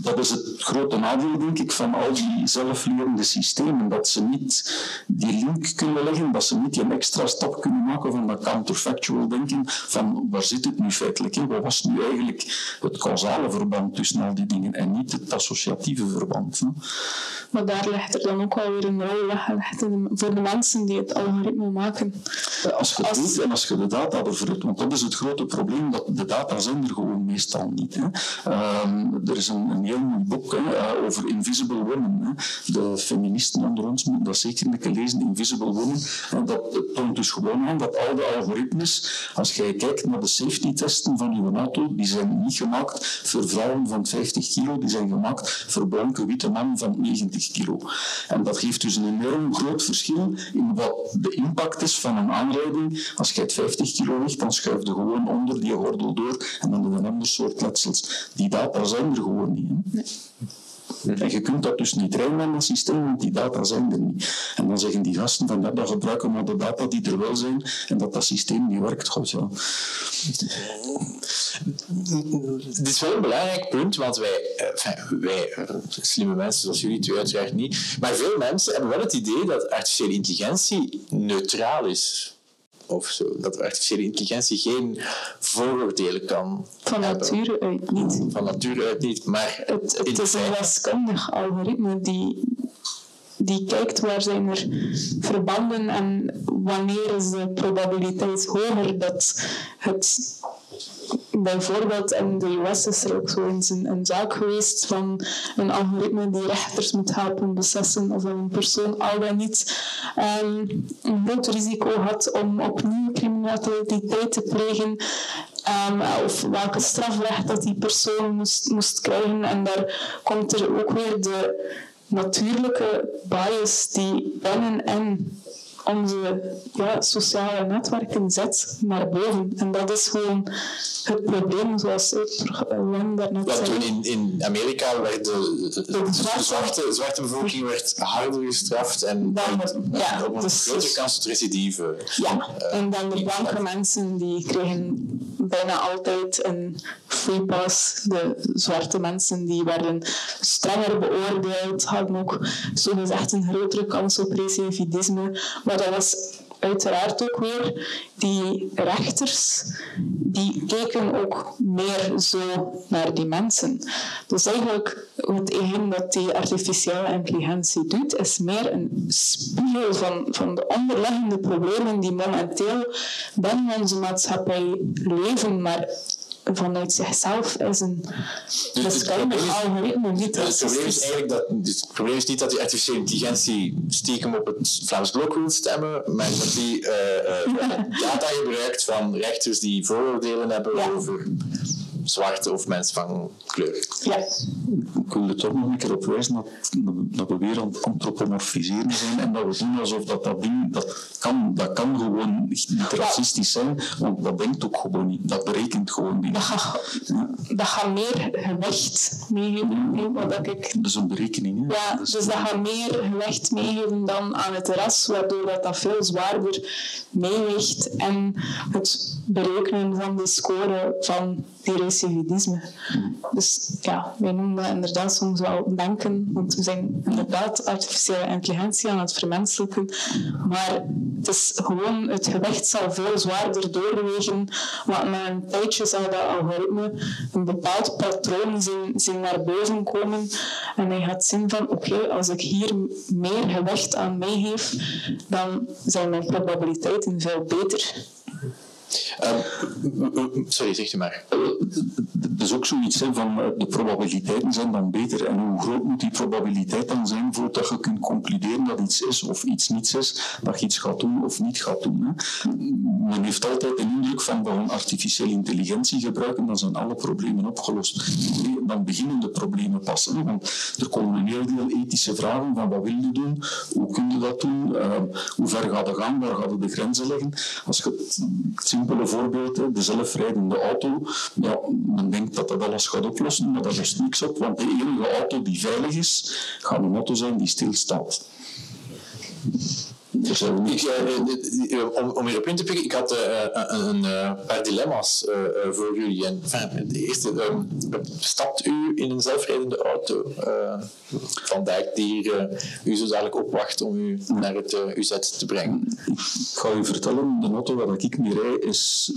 dat is het grote nadeel, denk ik, van al die zelflerende systemen. Dat ze niet die link kunnen leggen, dat ze niet die extra stap kunnen maken van dat counterfactual denken, van waar zit het nu feitelijk in? Wat was nu eigenlijk het causale verband tussen al die dingen en niet het associatieve verband? Hè? Maar daar ligt er dan ook wel weer een rol weggelegd voor de mensen die het algoritme maken. Als je het als... doet en als je de data ervoor hebt, want dat is het grote probleem, dat de data zijn er gewoon meestal niet. Hè. Um, er is een, een heel boek uh, over Invisible Women. Hè. De feministen onder ons moeten dat zeker een lezen, Invisible Women. En dat toont dus gewoon aan dat al de algoritmes, als je kijkt naar de safety testen van je auto, die zijn niet gemaakt voor vrouwen van 50 kilo, die zijn gemaakt voor blanke witte mannen van 90 kilo. En dat geeft dus een enorm groot verschil in wat de impact is van een aanrijding. Als je het 50 kilo weegt, dan schuif je gewoon onder die gordel door en dan heb je een ander soort letsels. Die data zijn er gewoon niet. Hè? En je kunt dat dus niet trainen in dat systeem, want die data zijn er niet. En dan zeggen die gasten van ja, dat gebruiken we de data die er wel zijn en dat dat systeem niet werkt. God, ja. Dit is wel een belangrijk punt, want wij, enfin, wij, slimme mensen zoals jullie twee uiteraard niet, maar veel mensen hebben wel het idee dat artificiële intelligentie neutraal is of zo. Dat artificiële intelligentie geen vooroordelen kan Van nature uit niet. Van nature uit niet, maar... Het, het is een wiskundig algoritme die, die kijkt waar zijn er verbanden en wanneer is de probabiliteit hoger dat het bijvoorbeeld in de US is er ook zo eens een, zaak geweest van een algoritme die rechters moet helpen beslissen of een persoon al dan niet um, een groot risico had om opnieuw criminaliteit te plegen. Um, of welke strafrecht dat die persoon moest, moest krijgen. En daar komt er ook weer de natuurlijke bias die binnen en onze ja, sociale netwerken zet naar boven. En dat is gewoon het probleem, zoals Len daarnet toen zei. in, in Amerika werd de, de, de zwarte- zwarte, bevolking werd harder gestraft en ja, op een dus- grotere kans tot recidive. Ja, en dan de blanke mensen die kregen bijna altijd een free pass. De zwarte mensen die werden strenger beoordeeld, hadden ook zogezegd een grotere kans op recidivisme. Maar dat was uiteraard ook weer die rechters, die keken ook meer zo naar die mensen. Dus eigenlijk hetgeen dat die artificiële intelligentie doet, is meer een spiegel van, van de onderliggende problemen die momenteel binnen onze maatschappij leven, maar vanuit zichzelf is een Dus het probleem is- algoritme niet Het probleem is racistisch. eigenlijk dat, dus het probleem is niet dat die artificiële intelligentie stiekem op het Vlaams Blok wil stemmen, maar dat die eh, eh, <laughs> data gebruikt van rechters die vooroordelen hebben Ja. over zwarte of mensen van kleur. Ja, Ik wil er toch nog een keer op wijzen dat, dat we weer aan het antropomorfiseren zijn en dat we doen alsof dat, dat ding, dat kan, dat kan gewoon niet racistisch zijn, want dat denkt ook gewoon niet. Dat berekent gewoon niet. dat gaat, dat gaat meer gewicht meegeven. hè, Wat ik Dat is een berekening. Hè? Ja, Dat is dus dat gaat meer gewicht meegeven dan aan het ras, waardoor dat, dat veel zwaarder meeweegt en het berekenen van die score van die recidivisme. Dus ja, wij noemen dat inderdaad soms wel denken, want we zijn inderdaad artificiële intelligentie aan het vermenselijken, maar het is gewoon, het gewicht zal veel zwaarder doorwegen, want na een tijdje zal dat algoritme een bepaald patroon zien, zien naar boven komen en hij gaat zien van oké, als ik hier meer gewicht aan meegeef, dan zijn mijn probabiliteiten veel beter. Ehm, sorry, zegt u maar. Dat is ook zoiets hè, van eh, de probabiliteiten zijn dan beter. En hoe groot moet die probabiliteit dan zijn voordat je kunt concluderen dat iets is of iets niets is, dat je iets gaat doen of niet gaat doen. Hè. Men heeft altijd de indruk van dat we artificiële intelligentie gebruiken, dan zijn alle problemen opgelost. Dan beginnen de problemen pas. Want er komen een heel deel ethische vragen van wat wil je doen, hoe kun je dat doen, eh, hoe ver gaat het gaan, waar gaat de grenzen leggen. Als je simpele voorbeeld, de zelfrijdende auto, ja, men denkt dat dat alles gaat oplossen, maar daar is niks op, want de enige auto die veilig is, gaat een auto zijn die stilstaat. Er zijn Ik, niks eh, eh, om, om hierop in te pikken, ik had eh, een, eh, paar dilemma's eh, eh, voor jullie. En, de eerste, ehm, stapt u in een zelfrijdende auto eh, van Dijk die eh, u zo dadelijk opwacht om u naar het eh, UZ te brengen? Ik ga je vertellen, de auto waar ik mee rijd is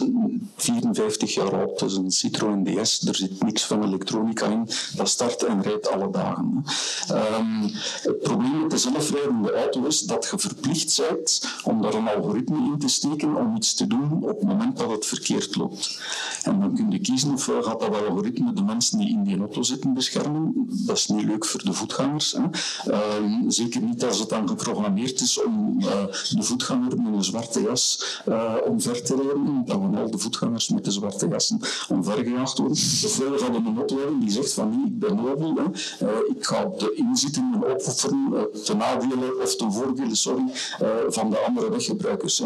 54 jaar oud. Is een Citroën DS. Er zit niks van elektronica in. Dat start en rijdt alle dagen. Ehm, het probleem met de zelfrijdende auto is dat je verplicht bent om daar een algoritme in te steken om iets te doen op het moment dat het verkeerd loopt. En dan kun je kiezen of gaat dat algoritme de mensen die in die auto zitten beschermen. Dat is niet leuk voor de voetgangers. Hè. Ehm, zeker niet als het dan geprogrammeerd is om eh, de voetganger met een zwarte jas uh, omver te rijden. Dan gaan al de voetgangers met de zwarte jassen omvergejaagd worden. Ofwel gaat een auto hebben die zegt van ik ben nobel. Ik ga de inzittenden opofferen ten nadele of ten voordele sorry, uh, van de andere weggebruikers.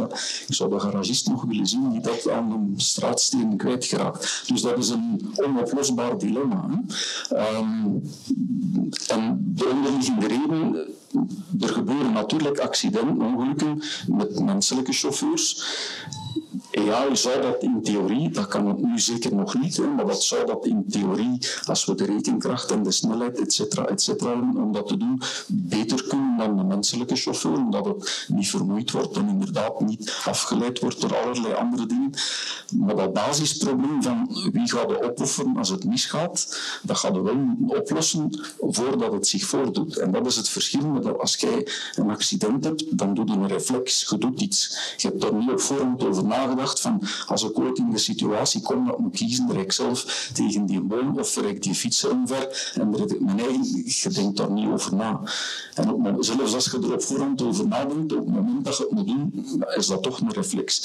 Ik zou de garagist nog willen zien die dat aan een straatsteen kwijtgeraakt. Dus dat is een onoplosbaar dilemma. Um, en de onderliggende reden er gebeuren natuurlijk accidenten, ongelukken met menselijke chauffeurs. Ja, zou dat in theorie, dat kan het nu zeker nog niet, hè, maar dat zou dat in theorie, als we de rekenkracht en de snelheid, et cetera, et cetera, om dat te doen, beter kunnen dan de menselijke chauffeur, omdat het niet vermoeid wordt en inderdaad niet afgeleid wordt door allerlei andere dingen. Maar dat basisprobleem van wie gaat er opofferen als het misgaat, dat gaat er wel oplossen voordat het zich voordoet. En dat is het verschil met als jij een accident hebt, dan doe je een reflex, je doet iets. Je hebt daar niet op voorhand over nagedacht van als ik ooit in de situatie kom dat ik moet kiezen, rijd zelf tegen die boom of rijd die fietser omver en mijn eigen, je denkt daar niet over na. En zelfs als je er op voorhand over nadenkt, op het moment dat je het moet doen, is dat toch een reflex.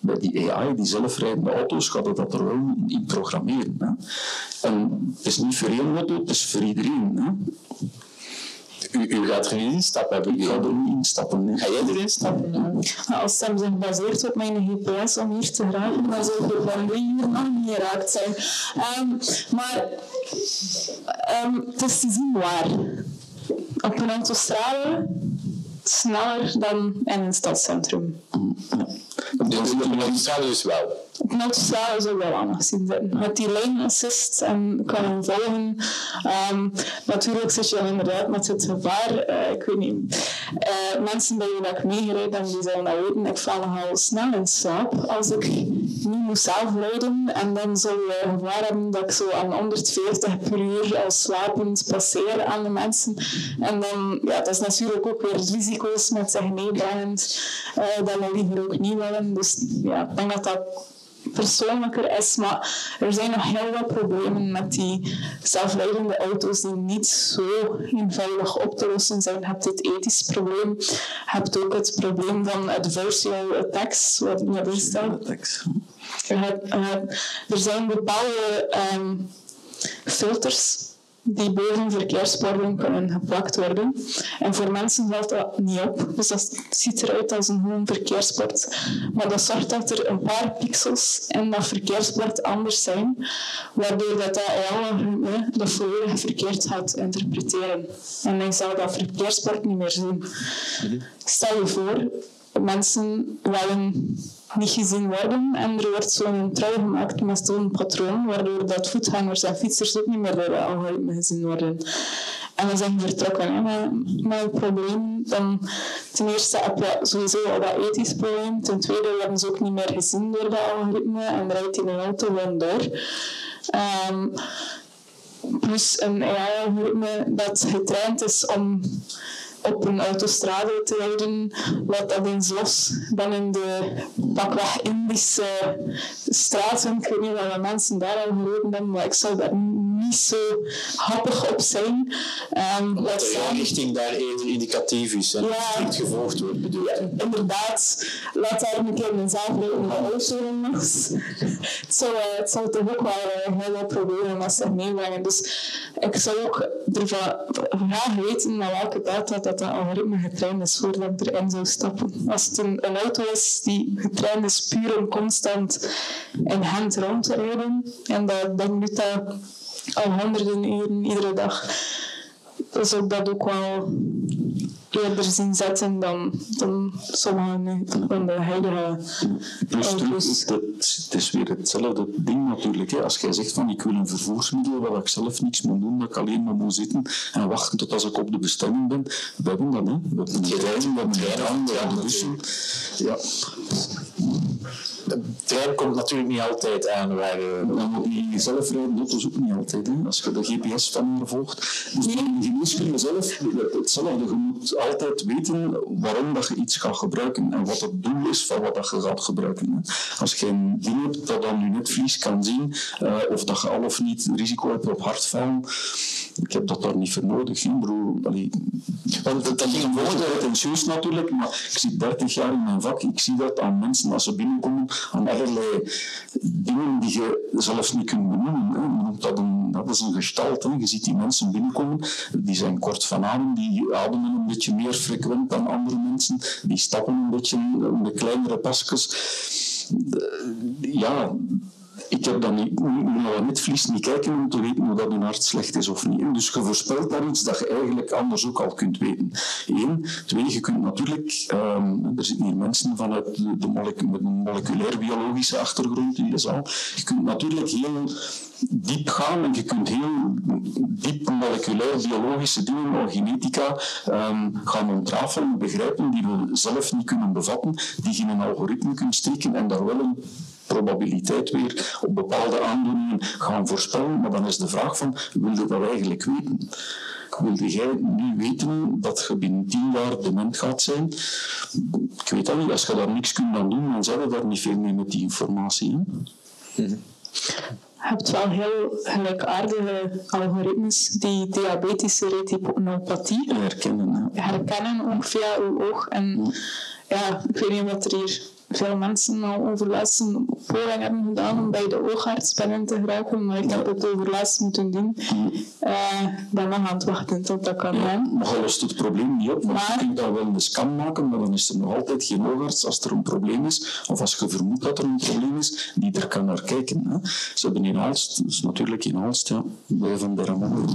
Bij die AI, die zelfrijdende auto's, gaat het dat er wel in programmeren. Hè. En het is niet voor één auto, het is voor iedereen. Hè. U, u gaat er niet instappen, heb ik ga er niet instappen. Ga jij erin stappen? Maar als het hem zich baseert op mijn GPS om hier te geraken, dan zou ik van niet geraakt zijn. Ehm, maar ehm, het is te zien waar. Op een autostrade sneller dan in een stadscentrum. Dus op de autostrade dus wel. Op een autostrade zou wel anders zitten. Met die lane assist en kan hem volgen. Ehm, natuurlijk zit je dan inderdaad met het gevaar. eh, ik weet niet. eh, mensen wie dat ik meegereden die zullen dat weten. Ik val nogal snel in slaap als ik niet moet zelf rijden. En dan zou je gevaar dat ik zo aan 140 per uur als slapend passeer aan de mensen. En dan, ja, dat is natuurlijk ook weer risico's met zich meebrengend. eh dat we liever ook niet willen. Dus ja, ik dat dat persoonlijker is, maar er zijn nog heel wat problemen met die zelfrijdende auto's die niet zo eenvoudig op te lossen zijn. Je hebt dit ethisch probleem, je hebt ook het probleem van adversarial attacks, wat. Je hebt, eh, er zijn bepaalde ehm, filters die boven verkeersborden kunnen geplakt worden. En voor mensen valt dat niet op. Dus dat ziet eruit als een gewoon verkeersbord. Maar dat zorgt dat er een paar pixels in dat verkeersbord anders zijn, waardoor dat, dat AI-algoritme dat verkeerd gaat interpreteren. En dan zal dat verkeersbord niet meer zien. Stel je voor, mensen willen niet gezien worden en er wordt zo'n trui gemaakt met zo'n patroon, waardoor dat voetgangers en fietsers ook niet meer door de algoritme gezien worden. En dan zijn we vertrokken hè, het probleem. Dan, ten eerste heb je sowieso al dat ethisch probleem. Ten tweede worden ze ook niet meer gezien door de algoritme en rijdt in een auto gewoon door. Ehm, plus een AI-algoritme dat getraind is om op een autostrade te rijden, laat dat eens los dan in de pakweg Indische straten. Ik weet niet wat de mensen daar al gereden hebben, maar ik zou daar niet zo happig op zijn. Dat laat de richting daar eerder indicatief is en Ja. gevolgd wordt bedoeld. ja, inderdaad, laat daar een keer een zelfrijdende auto in nog. Het zou, eh, het zou toch ook wel eh, heel veel problemen met zich meebrengen. Dus ik zou ook ervan graag weten met welke data dat dat algoritme getraind is voordat ik erin zou stappen. Als het een, auto is die getraind is puur om constant in hand rond te rijden en dat, dan doet dat al honderden uren iedere dag, zou ik dat ook wel eerder zien zetten dan, dan sommige nu van de huidige Plus auto's. het, het is weer hetzelfde ding natuurlijk. Hè. Als jij zegt van ik wil een vervoersmiddel waar ik zelf niks moet doen, dat ik alleen maar moet zitten en wachten tot als ik op de bestemming ben. We hebben dat, hè. We hebben de trein, we hebben de tram, we hebben de bussen. Ja, De trein komt natuurlijk niet altijd aan waar... eh, dan moet die zelfrijdende auto's ook niet altijd. Hè. Als je de GPS van volgt. Dus de geneeskunde zelf, hetzelfde. Je moet altijd weten waarom dat je iets gaat gebruiken en wat het doel is van wat dat je gaat gebruiken. Hè. Als je een ding hebt dat dan je netvlies kan zien, eh, of dat je al of niet risico hebt op hartfalen, ik heb dat daar niet voor nodig. Hè. Ik bedoel, allee, Want dat, dat ging natuurlijk, maar ik zit 30 jaar in mijn vak. Ik zie dat aan mensen als ze binnenkomen, aan allerlei dingen die je zelfs niet kunt benoemen. Hè. Dat, dat is een gestalt. Hè. Je ziet die mensen binnenkomen, die zijn kort van adem, die ademen een beetje meer frequent dan andere mensen, die stappen een beetje de kleinere pasjes. De- Ja, ik heb dan niet, moet naar dat netvlies niet kijken om te weten of dat een hart slecht is of niet. Dus je voorspelt daar iets dat je eigenlijk anders ook al kunt weten. Eén. Twee, je kunt natuurlijk, ehm, er zitten hier mensen vanuit de, de moleculair-biologische achtergrond in de zaal. Je kunt natuurlijk heel diep gaan en je kunt heel diep moleculair-biologische dingen, of genetica, ehm, gaan ontrafelen, begrijpen, die we zelf niet kunnen bevatten, die je in een algoritme kunt steken en daar wel een probabiliteit weer op bepaalde aandoeningen gaan voorspellen. Maar dan is de vraag van, wil je dat eigenlijk weten? Wilde jij nu weten dat je binnen tien jaar dement gaat zijn? Ik weet dat niet. Als je daar niks kunt aan doen, dan zijn we daar niet veel mee met die informatie. Hè? Je hebt wel heel gelijkaardige algoritmes die diabetische retinopathie Herkennen. Herkennen ook via uw oog. En ja, ik weet niet wat er hier veel mensen al over laatste poging hebben gedaan om bij de oogarts binnen te geraken, maar ik heb het over laatst moeten doen. Uh, dan nog aan het wachten tot dat kan. Ja, maar lost het probleem niet op, Maar- je kunt dan wel een scan maken, maar dan is er nog altijd geen oogarts als er een probleem is, of als je vermoedt dat er een probleem is, die er kan naar kijken. Hè. Ze hebben in Aalst, dus natuurlijk in Aalst, ja, wij van der Ramon,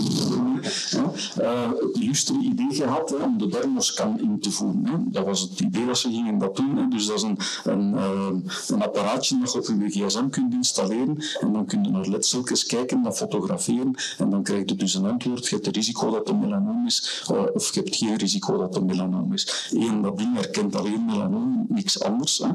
ja, eh, het illustre idee gehad hè, om de dermoscan in te voeren. Hè. Dat was het idee dat ze gingen dat doen. Hè. Dus dat is een, een, eh, een apparaatje je op je gsm kunt installeren en dan kun je naar letseltjes kijken, dat fotograferen en dan krijg je dus een antwoord. Je hebt het risico dat het melanoom is eh, of je hebt geen risico dat het melanoom is. Eén, dat ding herkent alleen melanoom, niks anders. Hè.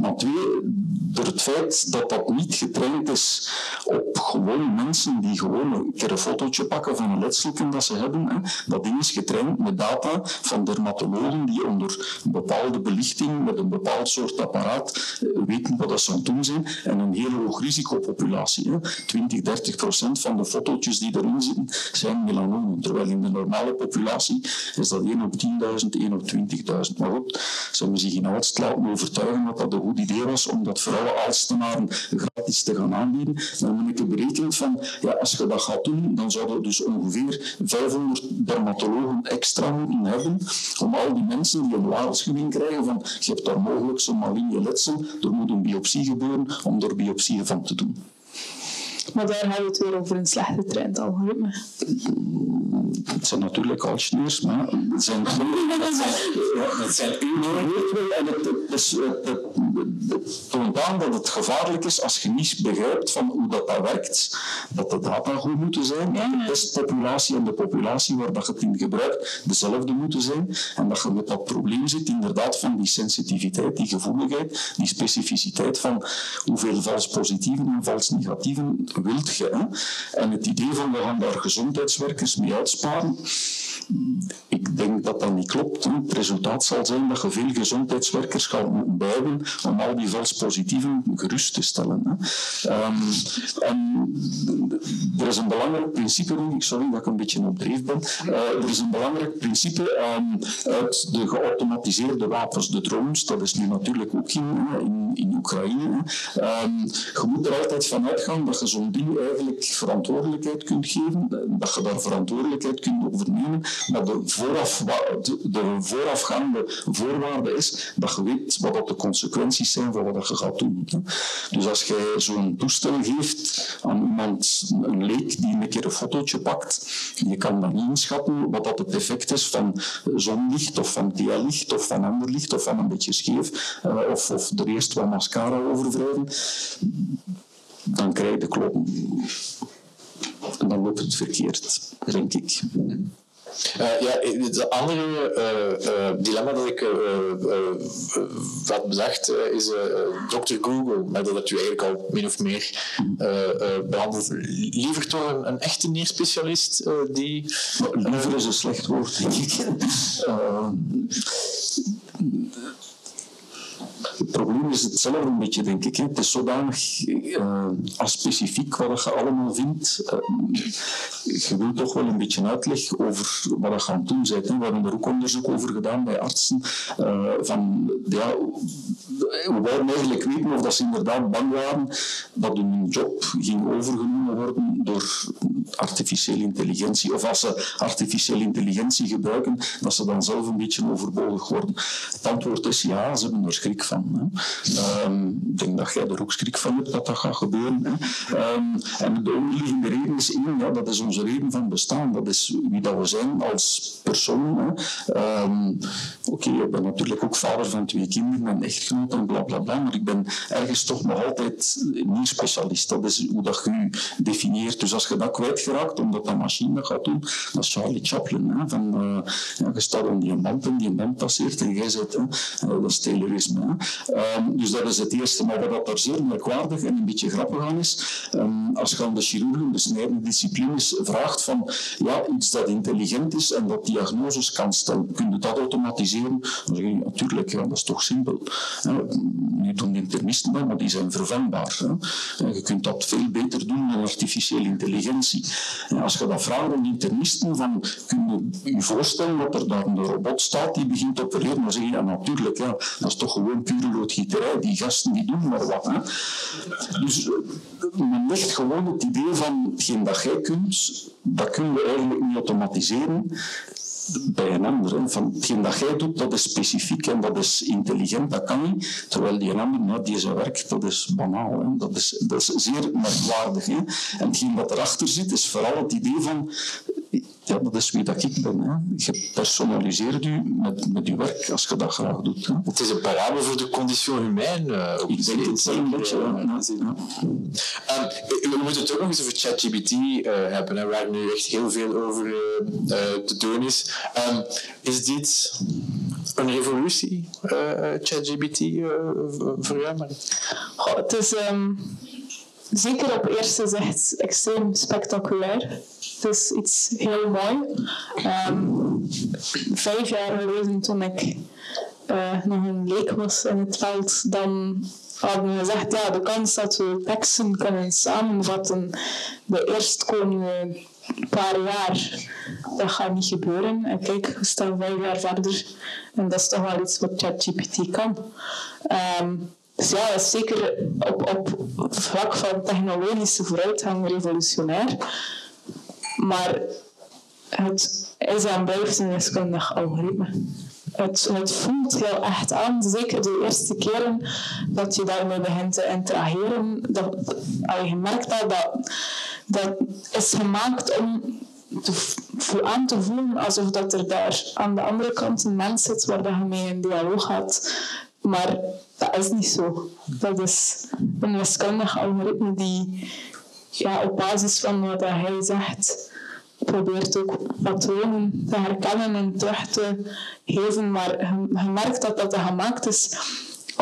Maar twee, door het feit dat dat niet getraind is op gewone mensen die gewoon een keer een fotootje pakken van een letselken dat ze hebben. Hè. Dat ding is getraind met data van dermatologen die onder een bepaalde belichting met een bepaald soort apparaat weten wat dat aan doen zijn en een heel hoog risicopopulatie. Hè. 20, 30 procent van de fotootjes die erin zitten zijn melanomen, terwijl in de normale populatie is dat 1 op 10.000, 1 op 20.000. Maar goed, ze hebben zich in Aalst laten overtuigen dat dat een goed idee was om dat voor alle gratis te gaan aanbieden. Dan heb ik berekend van, ja, als je dat gaat doen, dan zouden dus ongeveer 500 dermatologen extra moeten hebben om al die mensen die een waarschuwing krijgen van, je hebt daar mogelijk zo'n maligne letsel, er moet een biopsie gebeuren om er biopsieën van te doen. Maar daar hebben we het weer over een slecht getraind algoritme. Het zijn natuurlijk Algeneers, maar het zijn <laughs> het zijn één En is- het- het toont aan dat het gevaarlijk is als je niet begrijpt van hoe dat, dat werkt. Dat de data goed moeten zijn, dat de testpopulatie en de populatie waar dat je het in gebruikt dezelfde moeten zijn. En dat je met dat probleem zit inderdaad van die sensitiviteit, die gevoeligheid, die specificiteit van hoeveel vals positieven en vals negatieven wilt je. En het idee van we gaan daar gezondheidswerkers mee uitsparen, ik denk dat dat niet klopt. hè. Het resultaat zal zijn dat je veel gezondheidswerkers gaat moeten om al die vals positieven gerust te stellen. Ehm, en er is een belangrijk principe, sorry dat ik een beetje op dreef ben. Eh, er is een belangrijk principe ehm, uit de geautomatiseerde wapens, de drones, dat is nu natuurlijk ook in, in, in Oekraïne. Ehm, je moet er altijd van uitgaan dat je zo'n ding eigenlijk verantwoordelijkheid kunt geven, eh, dat je daar verantwoordelijkheid kunt overnemen, maar de, vooraf, de, de voorafgaande voorwaarde is dat je weet wat de consequenties zijn van wat je gaat doen. Dus als je zo'n toestel geeft aan iemand, een leek die een keer een fotootje pakt, je kan dan inschatten wat dat het effect is van zonlicht of van TL-licht of van ander licht of van een beetje scheef eh, of, of er eerst wat mascara over wrijven, dan krijg je de kloppen. En dan loopt het verkeerd, denk ik. Eh, ja, het andere eh, eh, dilemma dat ik had bedacht is Dr. Google, maar dat had u eigenlijk al min of meer eh, eh, behandeld. Liever toch een, een echte neerspecialist die. Liever is een slecht woord, denk ik. <laughs> Eh, het probleem is hetzelfde een beetje, denk ik. Het is zodanig uh, specifiek wat je allemaal vindt. Uh, je wilt toch wel een beetje uitleg over wat je aan doen bent. We hebben er ook onderzoek over gedaan bij artsen. Uh, van, ja, we wouden eigenlijk weten of dat ze inderdaad bang waren dat hun job ging overgenomen worden door artificiële intelligentie. Of als ze artificiële intelligentie gebruiken, dat ze dan zelf een beetje overbodig worden. Het antwoord is ja, ze hebben er schrik van. Um, ik denk dat jij er ook schrik van hebt dat dat gaat gebeuren. Um, en de onderliggende reden is één, ja, dat is onze reden van bestaan. Dat is wie dat we zijn als persoon. Um, Oké, okay, ik ben natuurlijk ook vader van twee kinderen en echtgenoot en bla bla bla, maar ik ben ergens toch nog altijd niet specialist. Dat is hoe dat je je definieert. Dus als je dat kwijtgeraakt, omdat dat machine gaat doen, dat is Charlie Chaplin. Hè, van, uh, ja, je staat die band en die band passeert en jij zit, hè, uh, dat is Taylorisme. Hè. Um, dus dat is het eerste. Maar wat dat er zeer merkwaardig en een beetje grappig aan is, um, als je aan de chirurgen, de verschillende disciplines vraagt van ja, iets dat intelligent is en dat diagnoses kan stellen. Kun je dat automatiseren? Dan zeg je, natuurlijk, ja, dat is toch simpel. Nu doen de internisten dat, maar die zijn vervangbaar. Je kunt dat veel beter doen dan artificiële intelligentie. En als je dat vraagt aan internisten, van, kun je je voorstellen dat er daar een robot staat die begint te opereren? Dan zeg je, ja, natuurlijk, ja, dat is toch gewoon pure loodgieterij. Die gasten die doen maar wat. Hè. Dus eh, men legt gewoon het idee van hetgeen dat jij kunt, dat kun je eigenlijk niet automatiseren bij een ander. Van hetgeen dat jij doet, dat is specifiek en dat is intelligent, dat kan niet. Terwijl die ander, nou, die zijn werk, dat is banaal. Hè. Dat, is, dat is zeer merkwaardig. En hetgeen dat erachter zit, is vooral het idee van ja, dat is wie dat ik ben. Hè. Je personaliseert u met, met uw werk als je dat graag doet. Hè. Het is een parabel voor de condition humaine. Uh, ik denk het wel een beetje. Ja. Um, we moeten het ook nog eens over ChatGPT uh, hebben, hè, waar nu echt heel veel over uh, te doen is. Um, is dit een revolutie, ChatGPT, voor jou? Goh, het is... Um zeker op eerste zicht extreem spectaculair. Het is iets heel mooi. Um, vijf jaar geleden, toen ik uh, nog een leek was in het veld, dan hadden we gezegd, ja, de kans dat we teksten kunnen samenvatten de eerstkomende paar jaar, dat gaat niet gebeuren. En kijk, we staan vijf jaar verder en dat is toch wel iets wat ChatGPT kan. Um, dus ja, dat is zeker op, op vlak van technologische vooruitgang revolutionair. Maar het is en blijft een wiskundig algoritme. Het, het voelt heel echt aan, zeker de eerste keren dat je daarmee begint te interageren. Dat, je merkt dat, dat dat is gemaakt om te, aan te voelen alsof dat er daar aan de andere kant een mens zit waar je mee in dialoog gaat. Maar dat is niet zo. Dat is een wiskundig algoritme die ja, op basis van wat hij zegt probeert ook patronen te herkennen en terug te geven. Maar je, merkt dat dat gemaakt is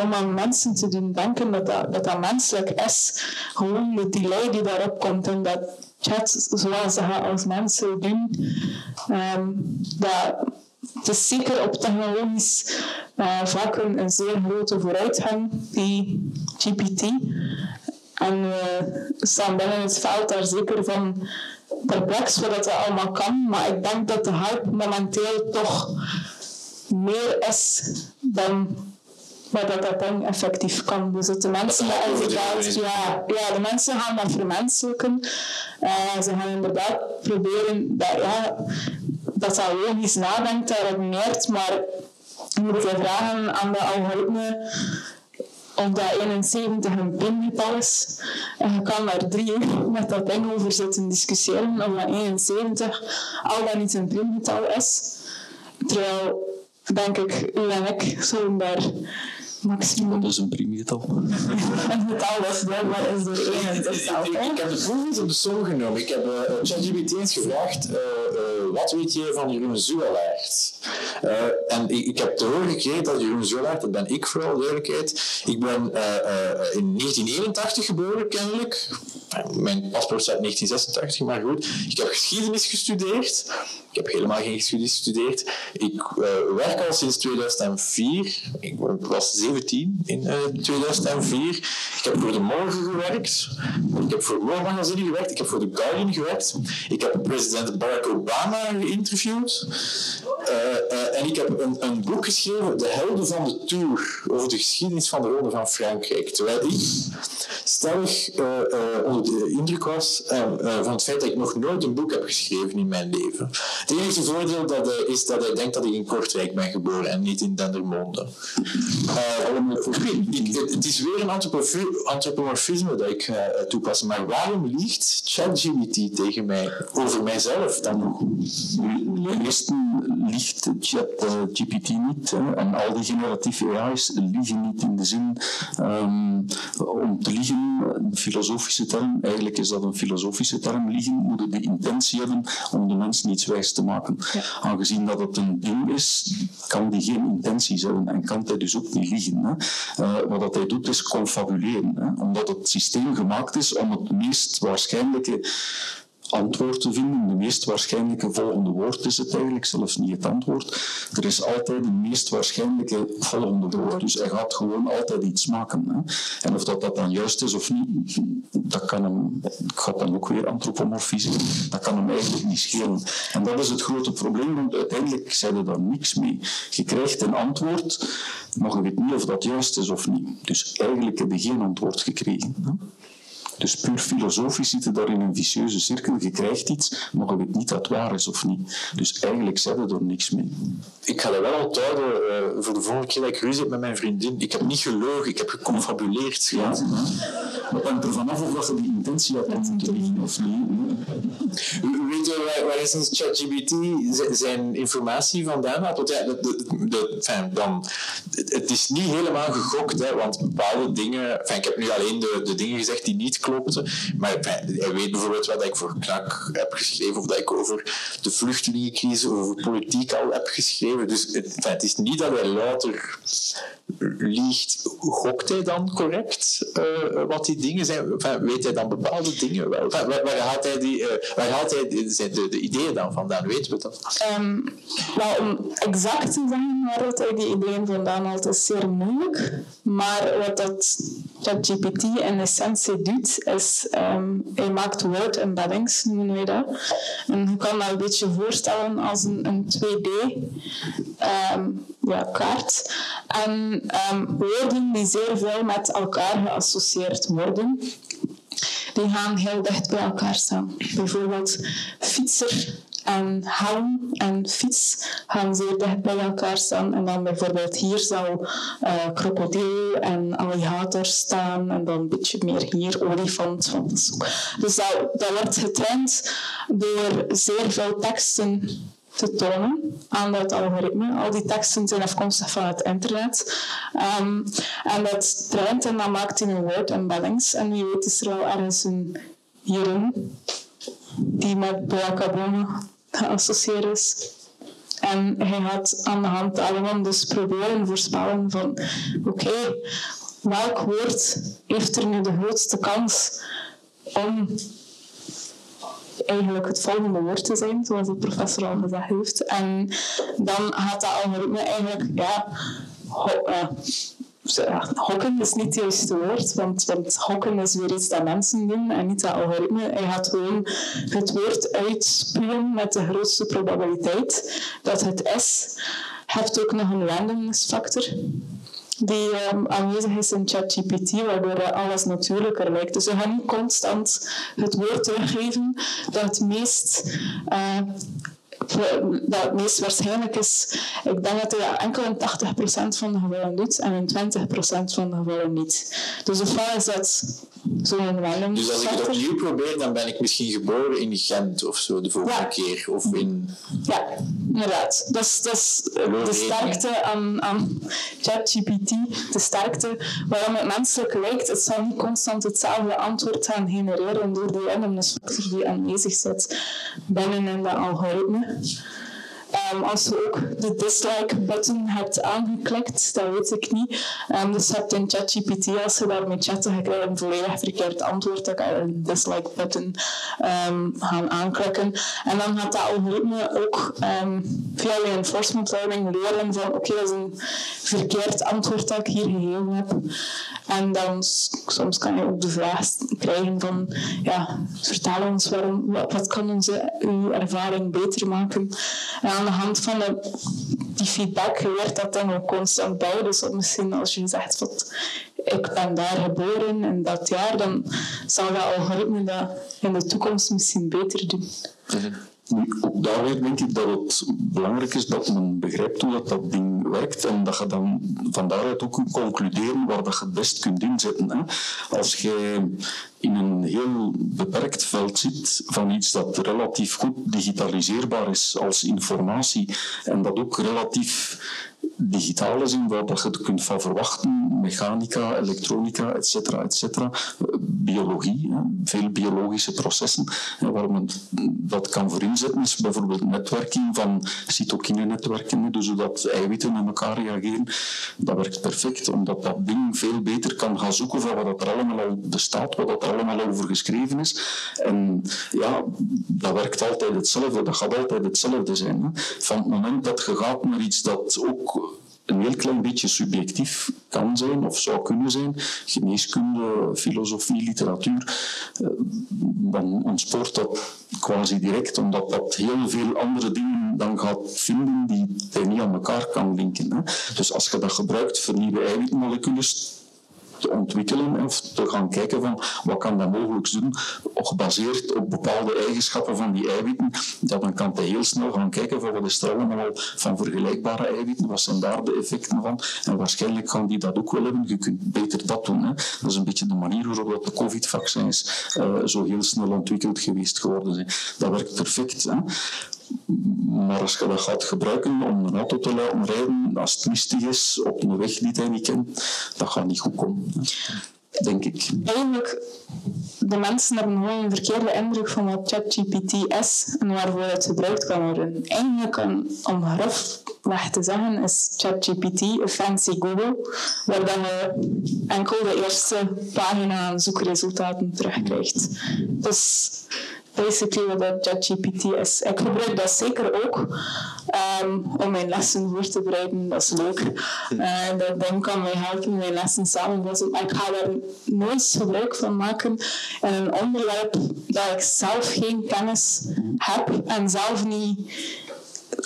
om aan mensen te doen denken dat dat, menselijk is. Gewoon de delay die daarop komt en dat chat zoals ze als mensen doen, um, dat het is zeker op technologisch uh, vlak een, zeer grote vooruitgang, die GPT. En we staan binnen het veld daar zeker van perplex wat dat allemaal kan. Maar ik denk dat de hype momenteel toch meer is dan wat dat, dat ding effectief kan. Dus dat de mensen dat inderdaad, ja, ja, de mensen gaan dat vermenselijken. Uh, ze gaan inderdaad proberen dat, ja, dat dat logisch nadenkt en redeneert, maar je moet je vragen aan de algoritme of dat 71 een primgetal is. En je kan daar drie uur met dat ding over zitten discussiëren of dat 71 al dan niet een primgetal is. Terwijl, denk ik, u en ik zullen maximum. <laughs> Dat is een primgetal. een getal is blijkbaar is door één. Ik, ik heb de proef op de som genomen. Ik heb uh, ChatGPT eens gevraagd, uh, uh, wat weet je van Jeroen Zuelaert? en ik, ik, heb te horen gekregen dat Jeroen Zuelaert, dat ben ik vooral, duidelijkheid, ik ben in 1981 geboren, kennelijk. Mijn paspoort staat 1986, maar goed. Ik heb geschiedenis gestudeerd. Ik heb helemaal geen geschiedenis gestudeerd. Ik werk al sinds 2004. Ik was 17 in 2004. Eh, ik heb voor de Morgen gewerkt. Ik heb voor Morgenmagazine gewerkt. Ik heb voor The Guardian gewerkt. Ik heb president Barack Obama geïnterviewd. Uh, en ik heb een, een, boek geschreven, De Helden van de Tour, over de geschiedenis van de Ronde van Frankrijk. Terwijl ik stellig onder de indruk was van het feit dat ik nog nooit een boek heb geschreven in mijn leven. Het enige voordeel dat, is dat hij denkt dat ik in Kortrijk ben geboren en niet in Dendermonde. Uh, het is weer een antropomorfisme dat ik uh, toepas. Maar waarom liegt ChatGPT tegen mij over mijzelf dan nog? Eerst liegt ChatGPT niet. Hè, en al die generatieve AI's liegen niet in de zin um, om te liegen, een filosofische term. Eigenlijk is dat een filosofische term. Liegen moet de intentie hebben om de mens niets wijs te maken. Ja. Aangezien dat het een ding is, kan die geen intenties hebben en kan hij dus ook niet liegen. Hè. Uh, wat dat hij doet is confabuleren, hè, omdat het systeem gemaakt is om het meest waarschijnlijke antwoord te vinden. De meest waarschijnlijke volgende woord is het eigenlijk, zelfs niet het antwoord. Er is altijd een meest waarschijnlijke volgende woord. Dus hij gaat gewoon altijd iets maken. Hè. En of dat, dat dan juist is of niet, dat kan hem, ik ga dan ook weer antropomorfiseren, dat kan hem eigenlijk niet schelen. En dat is het grote probleem, want uiteindelijk zijn er daar niks mee. Je krijgt een antwoord, maar je weet niet of dat juist is of niet. Dus eigenlijk heb je geen antwoord gekregen. Hè. Dus puur filosofisch zitten daar in een vicieuze cirkel. Je krijgt iets, maar je weet niet dat het waar is of niet. Dus eigenlijk zijn er niks mee. Ik ga dat wel onthouden uh, voor de volgende keer dat ik ruzie heb met mijn vriendin. Ik heb niet gelogen, ik heb geconfabuleerd. Ja, ja. Maar het hangt ervan af of je die intentie hebt om te liegen of niet. Weet je waar, waar is ons ChatGPT zijn informatie vandaan haalt? Want ja, de, de, de, enfin, dan, het is niet helemaal gegokt, hè, want bepaalde dingen... Ik heb nu alleen de, de dingen gezegd die niet maar hij weet bijvoorbeeld wat ik voor knak heb geschreven, of dat ik over de vluchtelingencrisis, over politiek al heb geschreven. Dus het, het is niet dat hij louter liegt. Gokt hij dan correct uh, wat die dingen zijn? Weet hij dan bepaalde dingen wel? Waar, haalt hij, die, uh, waar haalt hij de, de, de, ideeën dan vandaan? Weten we dat? Um, nou, om exact te zeggen waar hij die ideeën vandaan haalt, is zeer moeilijk. Maar wat dat ChatGPT in essentie doet, is um, hij maakt word embeddings, noemen wij dat. En je kan dat een beetje voorstellen als een, een 2D um, ja, kaart. En um, woorden die zeer veel met elkaar geassocieerd worden, die gaan heel dicht bij elkaar staan. Bijvoorbeeld fietser en helm en fiets gaan zeer dicht bij elkaar staan. En dan bijvoorbeeld hier zal uh, krokodil en alligator staan. En dan een beetje meer hier olifant. Dus dat, wordt getraind door zeer veel teksten te tonen aan dat algoritme. Al die teksten zijn afkomstig van het internet. Um, en dat traint en dat maakt in een word embeddings. En wie weet is er al ergens een hierin die met Boacabona geassocieerd is. En hij gaat aan de hand daarvan dus proberen voorspellen van oké, welk woord heeft er nu de grootste kans om eigenlijk het volgende woord te zijn, zoals de professor al gezegd heeft. En dan gaat dat algoritme eigenlijk, ja, uh, hokken is niet het juiste woord, want, want hokken is weer iets dat mensen doen en niet dat algoritme. Hij gaat gewoon het woord uitspuwen met de grootste probabiliteit dat het is. Je hebt ook nog een randomness factor die um, aanwezig is in ChatGPT, waardoor alles natuurlijker lijkt. Dus we gaan constant het woord teruggeven dat het meest uh, dat het meest waarschijnlijk is. Ik denk dat hij enkel in 80% van de gevallen doet en in 20% van de gevallen niet. Dus ofwel is dat zo'n random Dus als ik het opnieuw probeer, dan ben ik misschien geboren in Gent of zo de volgende ja. keer. Of in... Ja, inderdaad. Dat is, dat is de sterkte aan, aan ChatGPT. De sterkte waarom het menselijk lijkt. Het zal niet constant hetzelfde antwoord gaan genereren door die randomness factor die aanwezig zit binnen in dat algoritme. Um, als je ook de dislike-button hebt aangeklikt, dat weet ik niet. Um, dus je hebt in ChatGPT, als je daarmee chatten, je krijgt een volledig verkeerd antwoord. Dan kan je een dislike-button um, gaan aanklikken. En dan gaat dat algoritme ook via reinforcement learning leren van oké, dat is een verkeerd antwoord dat ik hier gegeven heb. En dan soms kan je ook de vraag krijgen van ja, vertel ons waarom, wat, kan onze uw ervaring beter maken. En de hand van de, die feedback leert dat dan ook constant bij. Dus misschien als je zegt van ik ben daar geboren in dat jaar, dan zal dat algoritme dat in de toekomst misschien beter doen. Ook daar denk ik dat het belangrijk is dat men begrijpt hoe dat, dat ding en dat je dan van daaruit ook kunt concluderen waar dat je het best kunt inzetten. Als je in een heel beperkt veld zit van iets dat relatief goed digitaliseerbaar is als informatie en dat ook relatief digitaal is in waar dat je het kunt van verwachten, mechanica, elektronica, etc., etc., biologie, hè, veel biologische processen. En waar men dat kan voor inzetten is bijvoorbeeld netwerking van cytokine-netwerken, dus zodat eiwitten met elkaar reageren. Dat werkt perfect, omdat dat ding veel beter kan gaan zoeken van wat er allemaal al bestaat, wat er allemaal over geschreven is. En ja, dat werkt altijd hetzelfde, dat gaat altijd hetzelfde zijn. Van het moment dat je gaat naar iets dat ook een heel klein beetje subjectief kan zijn of zou kunnen zijn, geneeskunde, filosofie, literatuur, eh, dan ontspoort dat quasi direct, omdat dat heel veel andere dingen dan gaat vinden die hij niet aan elkaar kan linken. Hè. Dus als je dat gebruikt voor nieuwe eiwitmoleculen, te ontwikkelen of te gaan kijken van wat kan dat mogelijk doen, gebaseerd op bepaalde eigenschappen van die eiwitten, ja, dan kan hij heel snel gaan kijken van wat is er allemaal van vergelijkbare eiwitten, wat zijn daar de effecten van, en waarschijnlijk gaan die dat ook wel hebben. Je kunt beter dat doen. Hè. Dat is een beetje de manier waarop de COVID-vaccins uh, zo heel snel ontwikkeld geweest geworden zijn. Dat werkt perfect. Hè. Maar als je dat gaat gebruiken om een auto te laten rijden, als het mistig is, op een weg die hij niet kent, dat gaat niet goed komen. Denk ik. Eigenlijk, de mensen hebben gewoon een verkeerde indruk van wat ChatGPT is en waarvoor het gebruikt kan worden. Eigenlijk, om grofweg te zeggen, is ChatGPT een fancy Google, waar je enkel de eerste pagina zoekresultaten terugkrijgt. Dus basically wat ChatGPT is. Ik gebruik dat zeker ook um, om mijn lessen voor te bereiden. Dat is leuk. Uh, dat kan mij helpen mijn lessen samenvatten. Maar ik ga daar nooit gebruik van maken in een onderwerp dat ik zelf geen kennis heb en zelf niet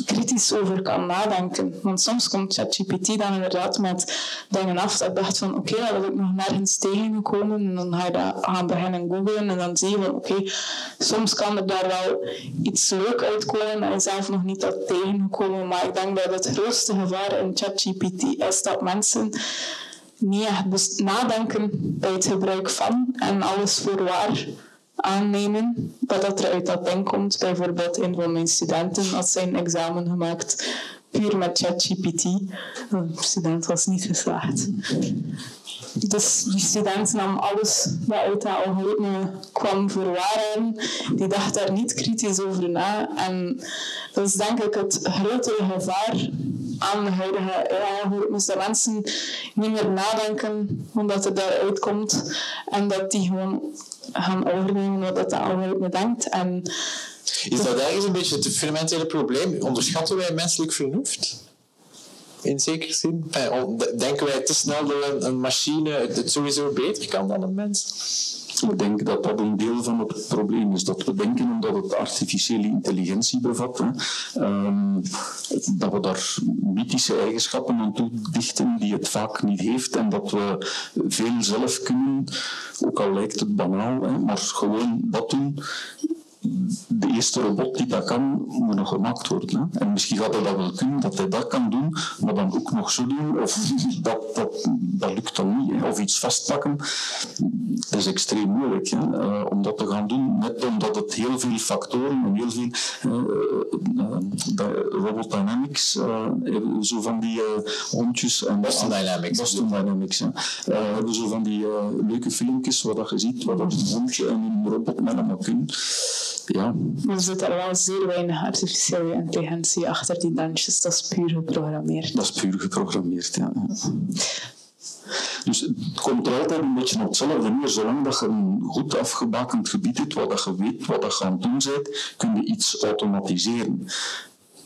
kritisch over kan nadenken. Want soms komt ChatGPT dan inderdaad met dingen af dat dacht van oké, okay, dat heb ik nog nergens tegengekomen. En dan ga je dat gaan beginnen googlen en dan zie je van oké, soms kan er daar wel iets leuk uitkomen en zelf nog niet dat tegengekomen. Maar ik denk dat het grootste gevaar in ChatGPT is dat mensen niet nadenken bij het gebruik van en alles voor waar aannemen wat dat er uit dat ding komt. Bijvoorbeeld een van mijn studenten had zijn examen gemaakt puur met ChatGPT. De student was niet geslaagd. Dus die student nam alles wat uit dat algoritme kwam voor waarheden. Die dacht daar niet kritisch over na. En dat is denk ik het grotere gevaar aan de huidige algoritmes. Dat mensen niet meer nadenken omdat het daaruit komt. En dat die gewoon gaan overnemen wat dat de algoritme denkt. En is dat ergens een beetje het fundamentele probleem? Onderschatten wij menselijk vernuft? In zekere zin? Denken wij te snel dat een machine het sowieso beter kan dan een mens? Ik denk dat dat een deel van het probleem is. Dat we denken omdat het artificiële intelligentie bevat, um, dat we daar mythische eigenschappen aan toedichten die het vaak niet heeft en dat we veel zelf kunnen, ook al lijkt het banaal, hè, maar gewoon dat doen de eerste robot die dat kan, moet nog gemaakt worden. Hè. En misschien gaat hij dat wel kunnen, dat hij dat kan doen, maar dan ook nog zo doen, of <laughs> dat, dat, lukt dan niet. Of iets vastpakken, dat is extreem moeilijk hè, uh, om dat te gaan doen, net omdat het heel veel factoren en heel veel uh, uh, robot dynamics, zo van die hondjes en Boston Dynamics. Boston Dynamics. we hebben zo van die leuke filmpjes waar dat je ziet wat een hondje en een robot met allemaal kunnen ja. Er zit er wel zeer weinig artificiële intelligentie achter die dansjes. Dat is puur geprogrammeerd. Dat is puur geprogrammeerd, ja. Dus het komt er altijd een beetje op hetzelfde neer. Zolang dat je een goed afgebakend gebied hebt, wat dat je weet wat je aan het doen bent, kun je iets automatiseren.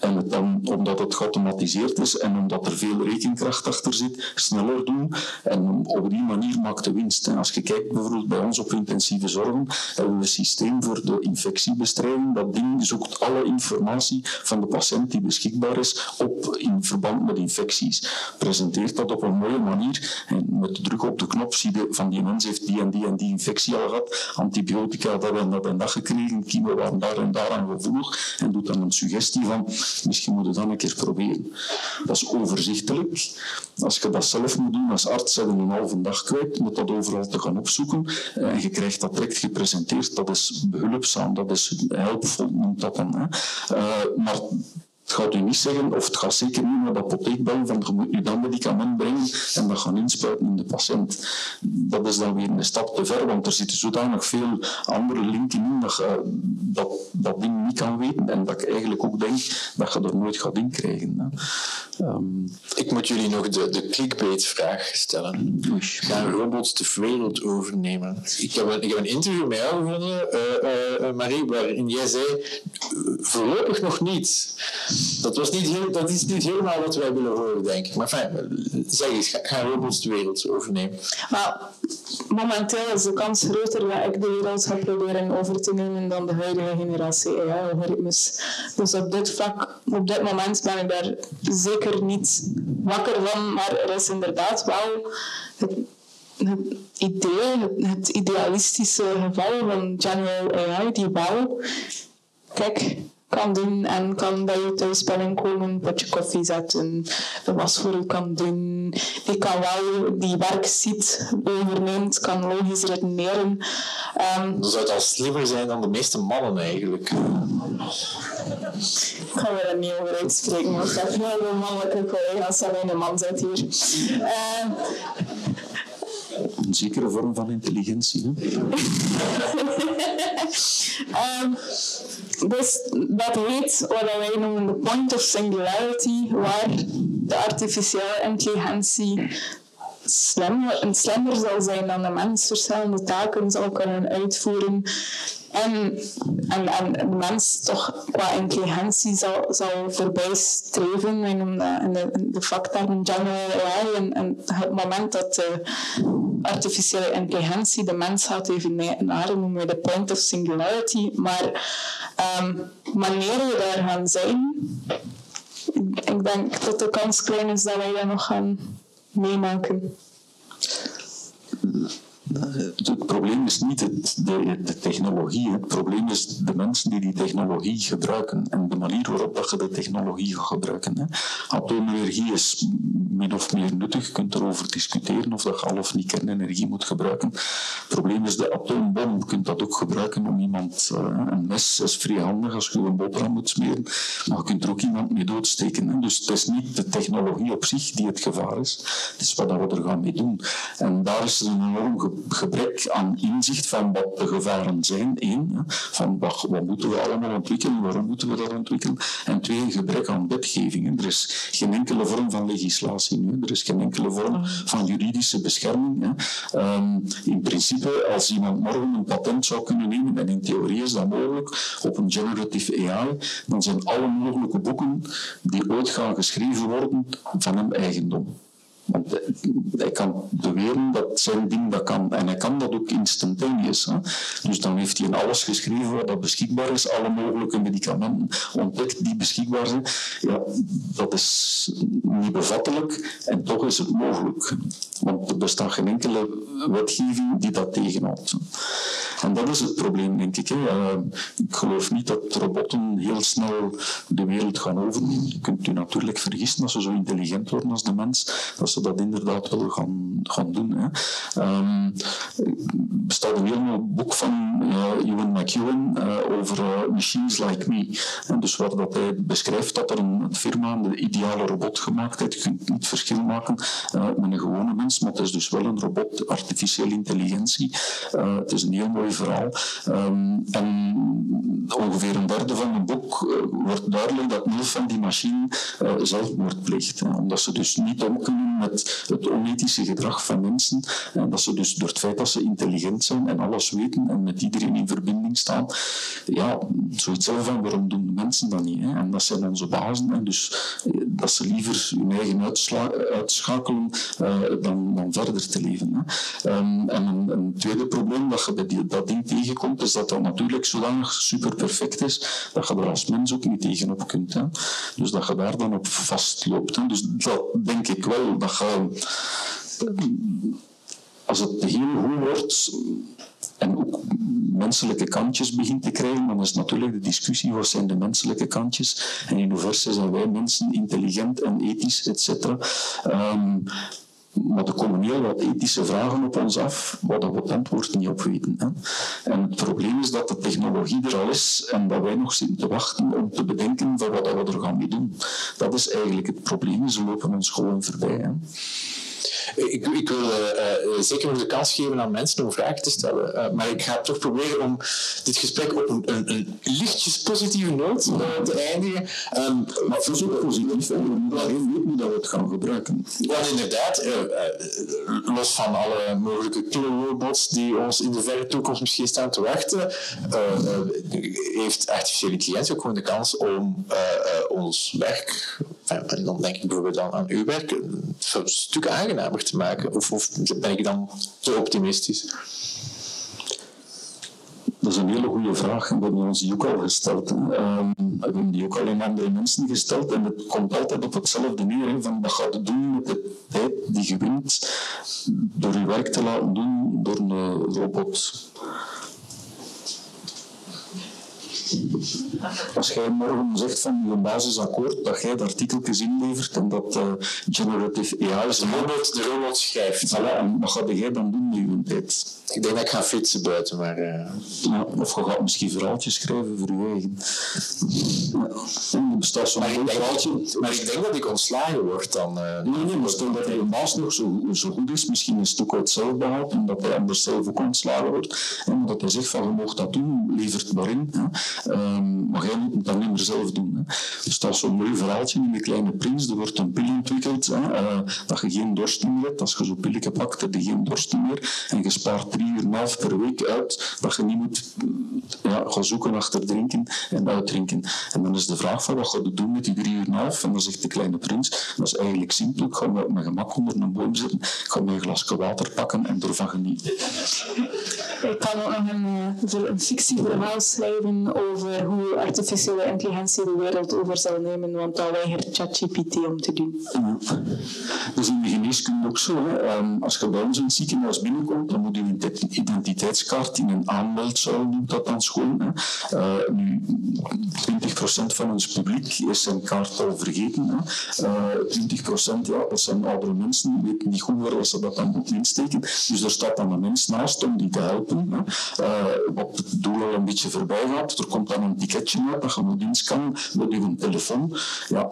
En het dan, omdat het geautomatiseerd is en omdat er veel rekenkracht achter zit, sneller doen. En op die manier maakt de winst. En als je kijkt bijvoorbeeld bij ons op intensieve zorgen, hebben we een systeem voor de infectiebestrijding. Dat ding zoekt alle informatie van de patiënt die beschikbaar is op in verband met infecties. Presenteert dat op een mooie manier. En met de druk op de knop zie je van die mens heeft die en die en die infectie al gehad. Antibiotica dat en dat en dat gekregen. Kiemen waren daar en daar aan gevoelig. En doet dan een suggestie van Misschien moet je dat een keer proberen. Dat is overzichtelijk. Als je dat zelf moet doen als arts, zijn een halve dag kwijt met dat overal te gaan opzoeken. En je krijgt dat direct gepresenteerd. Dat is behulpzaam, dat is helpvol, noemt dat dan. Uh, maar het gaat u niet zeggen, of het gaat zeker niet naar de apotheek bellen van je moet nu dat medicament brengen en dat gaan inspuiten in de patiënt. Dat is dan weer een stap te ver, want er zitten zodanig veel andere linken in dat je dat, dat ding niet kan weten en dat ik eigenlijk ook denk dat je er nooit gaat in krijgen. Hè. Um, ik moet jullie nog de, de clickbait-vraag stellen. Gaan robots de wereld overnemen? Ik heb een, ik heb een interview met jou gevonden, uh, uh, Marie, waarin jij zei: voorlopig nog niet. Dat, was niet heel, dat is niet helemaal wat wij willen horen, denk ik. Maar fijn, zeg eens, gaan robots de wereld overnemen? Maar momenteel is de kans groter dat ik de wereld ga proberen over te nemen dan de huidige generatie AI-algoritmes. Dus op dit vlak, op dit moment ben ik daar zeker niet wakker van, maar er is inderdaad wel het, idee, het, idealistische geval van general AI, die wel, kijk, kan doen en kan bij je thuis binnenkomen, een potje koffie zetten, de was voor kan doen. Die kan wel die werkziet overneemt, kan logisch redeneren. Um, dat zou het al slimmer zijn dan de meeste mannen eigenlijk. Ik ga er niet over uitspreken, want ik heb heel veel mannelijke collega's en een man zit hier. Uh, een zekere vorm van intelligentie. Hè? um, <laughs> dus dat heet wat wij noemen de point of singularity, waar de artificiële intelligentie slimmer, slimmer zal zijn dan de mens, verschillende taken zal kunnen uitvoeren en, en, en de mens toch qua intelligentie zal, zal voorbij streven. Dat in de, in de vakterm general AI. En, en het moment dat de artificiële intelligentie de mens gaat evenaren, noemen we de point of singularity. Maar um, wanneer we daar gaan zijn, ik denk dat de kans klein is dat wij dat nog gaan Nee, Maike. Het probleem is niet het, de, de, technologie. Het probleem is de mensen die die technologie gebruiken en de manier waarop dat je de technologie gaat gebruiken. Hè. Atoomenergie is min of meer nuttig. Je kunt erover discussiëren of dat je al of niet kernenergie moet gebruiken. Het probleem is de atoombom. Je kunt dat ook gebruiken om iemand... Uh, een mes is vrij handig als je een boterham moet smeren, maar je kunt er ook iemand mee doodsteken. Hè. Dus het is niet de technologie op zich die het gevaar is. Het is wat we er gaan mee doen. En daar is een enorm gebrek aan inzicht van wat de gevaren zijn. Eén, van wat, wat moeten we allemaal ontwikkelen, waarom moeten we dat ontwikkelen. En twee, een gebrek aan wetgeving. Er is geen enkele vorm van legislatie nu. Er is geen enkele vorm van juridische bescherming. Um, in principe, als iemand morgen een patent zou kunnen nemen, en in theorie is dat mogelijk, op een generative AI, dan zijn alle mogelijke boeken die ooit gaan geschreven worden van hem eigendom. Want hij kan beweren dat zijn ding dat kan. En hij kan dat ook instantaneous. Hè. Dus dan heeft hij in alles geschreven wat beschikbaar is. Alle mogelijke medicamenten ontdekt die beschikbaar zijn. Ja, dat is niet bevattelijk en toch is het mogelijk. Want er bestaat geen enkele wetgeving die dat tegenhoudt. En dat is het probleem, denk ik. Hè. Ik geloof niet dat robotten heel snel de wereld gaan overnemen. Je kunt u natuurlijk vergissen als ze zo intelligent worden als de mens, dat ze dat inderdaad wel gaan, gaan doen. Hè. Um, er bestaat een heel boek van uh, Ewan McEwen uh, over uh, Machines Like Me. En dus waar dat hij beschrijft dat er een, firma de ideale robot gemaakt heeft. Je kunt niet verschil maken met een gewone mens, maar het is dus wel een robot, artificiële intelligentie. het is een heel mooi verhaal. Um, en ongeveer een derde van het boek wordt duidelijk dat nul van die machine zelfmoord pleegt. Hè, omdat ze dus niet om kunnen met het onethische gedrag van mensen. En dat ze dus door het feit dat ze intelligent zijn en alles weten en met iedereen in verbinding staan, ja, zoiets zelf van waarom doen de mensen dat niet? Hè? En dat zijn onze bazen. En dus eh, dat ze liever hun eigen uitschakelen uh, dan, dan verder te leven. Hè? Um, en een, tweede probleem dat je bij die, dat ding tegenkomt, is dat dat natuurlijk zodanig super perfect is, dat je er als mens ook niet tegenop kunt. Hè? Dus dat je daar dan op vastloopt. Hè? Dus dat denk ik wel, als het heel goed wordt en ook menselijke kantjes begint te krijgen, dan is natuurlijk de discussie wat zijn de menselijke kantjes en in hoeverre zijn wij mensen intelligent en ethisch, etc. Um, Maar er komen heel wat ethische vragen op ons af, waar we het antwoord niet op weten. Hè. En het probleem is dat de technologie er al is en dat wij nog zitten te wachten om te bedenken van wat we er gaan mee doen. Dat is eigenlijk het probleem. Ze lopen ons gewoon voorbij. Ik, ik wil uh, zeker nog de kans geven aan mensen om vragen te stellen. Uh, maar ik ga toch proberen om dit gesprek op een, een, een lichtjes positieve noot te eindigen. Um, maar het is ook positief. We alleen hoe dat we het gaan gebruiken. Ja, inderdaad. los van alle mogelijke robots die ons in de verre toekomst misschien staan te wachten, heeft artificiële intelligentie ook gewoon de kans om ons werk, en dan denk ik bijvoorbeeld aan, uw werk, een stuk te maken? Of, of ben ik dan te optimistisch? Dat is een hele goede vraag we hebben ons die ook al gesteld. Um, we hebben die ook al aan andere mensen gesteld en het komt altijd op hetzelfde neer. van wat doen met de tijd die je wint door je werk te laten doen door een robot? Als jij morgen zegt van je basisakkoord dat jij het artikeltjes inlevert en dat uh, generative AI de robot, de robot schrijft. Voilà, en wat ga jij dan doen met je tijd? Ik denk dat ik ga fietsen buiten, maar... Uh... Ja, of je gaat misschien verhaaltjes schrijven voor je eigen. Ja. bestaat zo'n maar, verhaaltje. Maar ik denk dat ik ontslagen word dan... Uh... Nee, nee, maar stel dat je baas nog zo, zo goed is, misschien een stuk uit zelf behaalt en dat hij anders zelf ook ontslagen wordt. En dat hij zegt van, je mag dat doen, levert maar in. Hè. Um, maar jij moet niet meer zelf doen. Hè. Dus dat is zo'n mooi verhaaltje in de kleine prins. Er wordt een pil ontwikkeld hè, uh, dat je geen dorsting meer hebt. Als je zo'n pillen pakt, heb je geen dorsting meer. En je spaart drie uur en half per week uit dat je niet moet ja, gaan zoeken achter drinken en uitdrinken. En dan is de vraag van wat ga je doen met die drie uur en half? En dan zegt de kleine prins, dat is eigenlijk simpel. Ik ga me op mijn gemak onder een boom zitten. Ik ga mijn glasje water pakken en ervan genieten. Ik kan ook nog een, eh, een fictieverhaal schrijven over hoe artificiële intelligentie de wereld over zal nemen, want dat weigert ChatGPT om te doen. Is in de geneeskunde ook zo. Um, als je bij ons in ziekenhuis binnenkomt, dan moet je een identiteitskaart in een aanmeldzaal, noemt dat dan schoon. Hè. Uh, nu, 20% van ons publiek is zijn kaart al vergeten. Hè. Uh, 20% ja, dat zijn oudere mensen, die weten niet goed waar ze dat dan moeten insteken. Dus er staat dan een mens naast om die te helpen. Hè. Uh, wat het doel al een beetje voorbij gaat. Komt dan een ticketje uit dat je moet inscannen met je telefoon. Ja,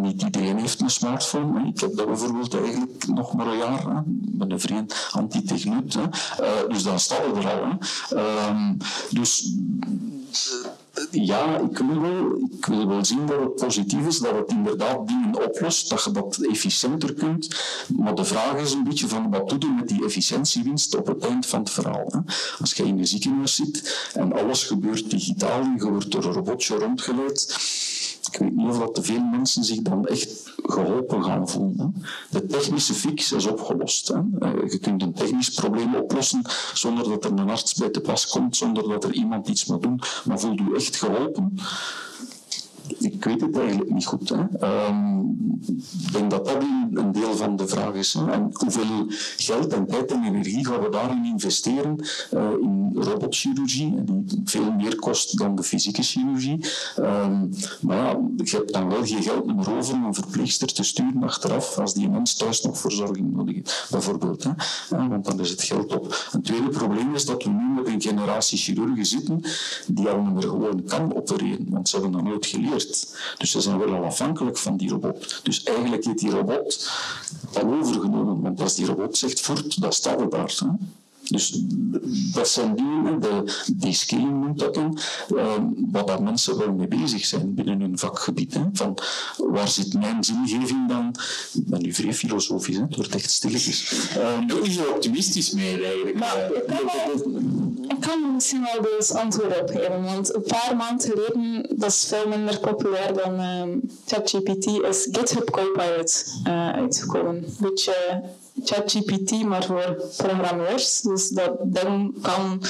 niet iedereen heeft een smartphone. Ik heb dat bijvoorbeeld eigenlijk nog maar een jaar. Ben een vriend anti-techneut. Uh, dus dan staat het er al. Uh, dus ja, ik wil, wel, ik wil wel zien dat het positief is, dat het inderdaad dingen oplost, dat je dat efficiënter kunt. Maar de vraag is een beetje van wat doe je met die efficiëntiewinst op het eind van het verhaal. Hè? Als je in een ziekenhuis zit en alles gebeurt digitaal je wordt door een robotje rondgeleid, ik weet niet of te veel mensen zich dan echt geholpen gaan voelen. De technische fix is opgelost. Hè. Eh, je kunt een technisch probleem oplossen zonder dat er een arts bij te pas komt, zonder dat er iemand iets moet doen, maar voelt u echt geholpen? ik weet het eigenlijk niet goed. Ehm, ik denk dat dat een deel van de vraag is. Hoeveel geld en tijd en energie gaan we daarin investeren uh, in robotchirurgie, die veel meer kost dan de fysieke chirurgie. Um, maar ja, je hebt dan wel geen geld meer over om een verpleegster te sturen achteraf als die mens thuis nog verzorging nodig heeft, bijvoorbeeld. Hè. Want dan is het geld op. Een tweede probleem is dat we nu met een generatie chirurgen zitten die al niet meer gewoon kan opereren, want ze hebben dat nooit geleerd. Dus ze zijn wel al afhankelijk van die robot. Dus eigenlijk heeft die robot al overgenomen. Want als die robot zegt voort, dan staat het daar. Hè. Dus dat zijn dingen, de de-scaling noemt dat dan, uh, waar daar mensen wel mee bezig zijn binnen hun vakgebied. Hè. Van waar zit mijn zingeving dan? Ik ben nu vrij filosofisch, hè. het wordt echt stilletjes. Uh, Doe niet zo optimistisch meer eigenlijk. Maar, ik, kan misschien wel dus antwoord op geven, want een paar maanden geleden, dat is veel minder populair dan uh, ChatGPT, is GitHub Copilot uh, uitgekomen. Een beetje ChatGPT, maar voor programmeurs. Dus dat ding kan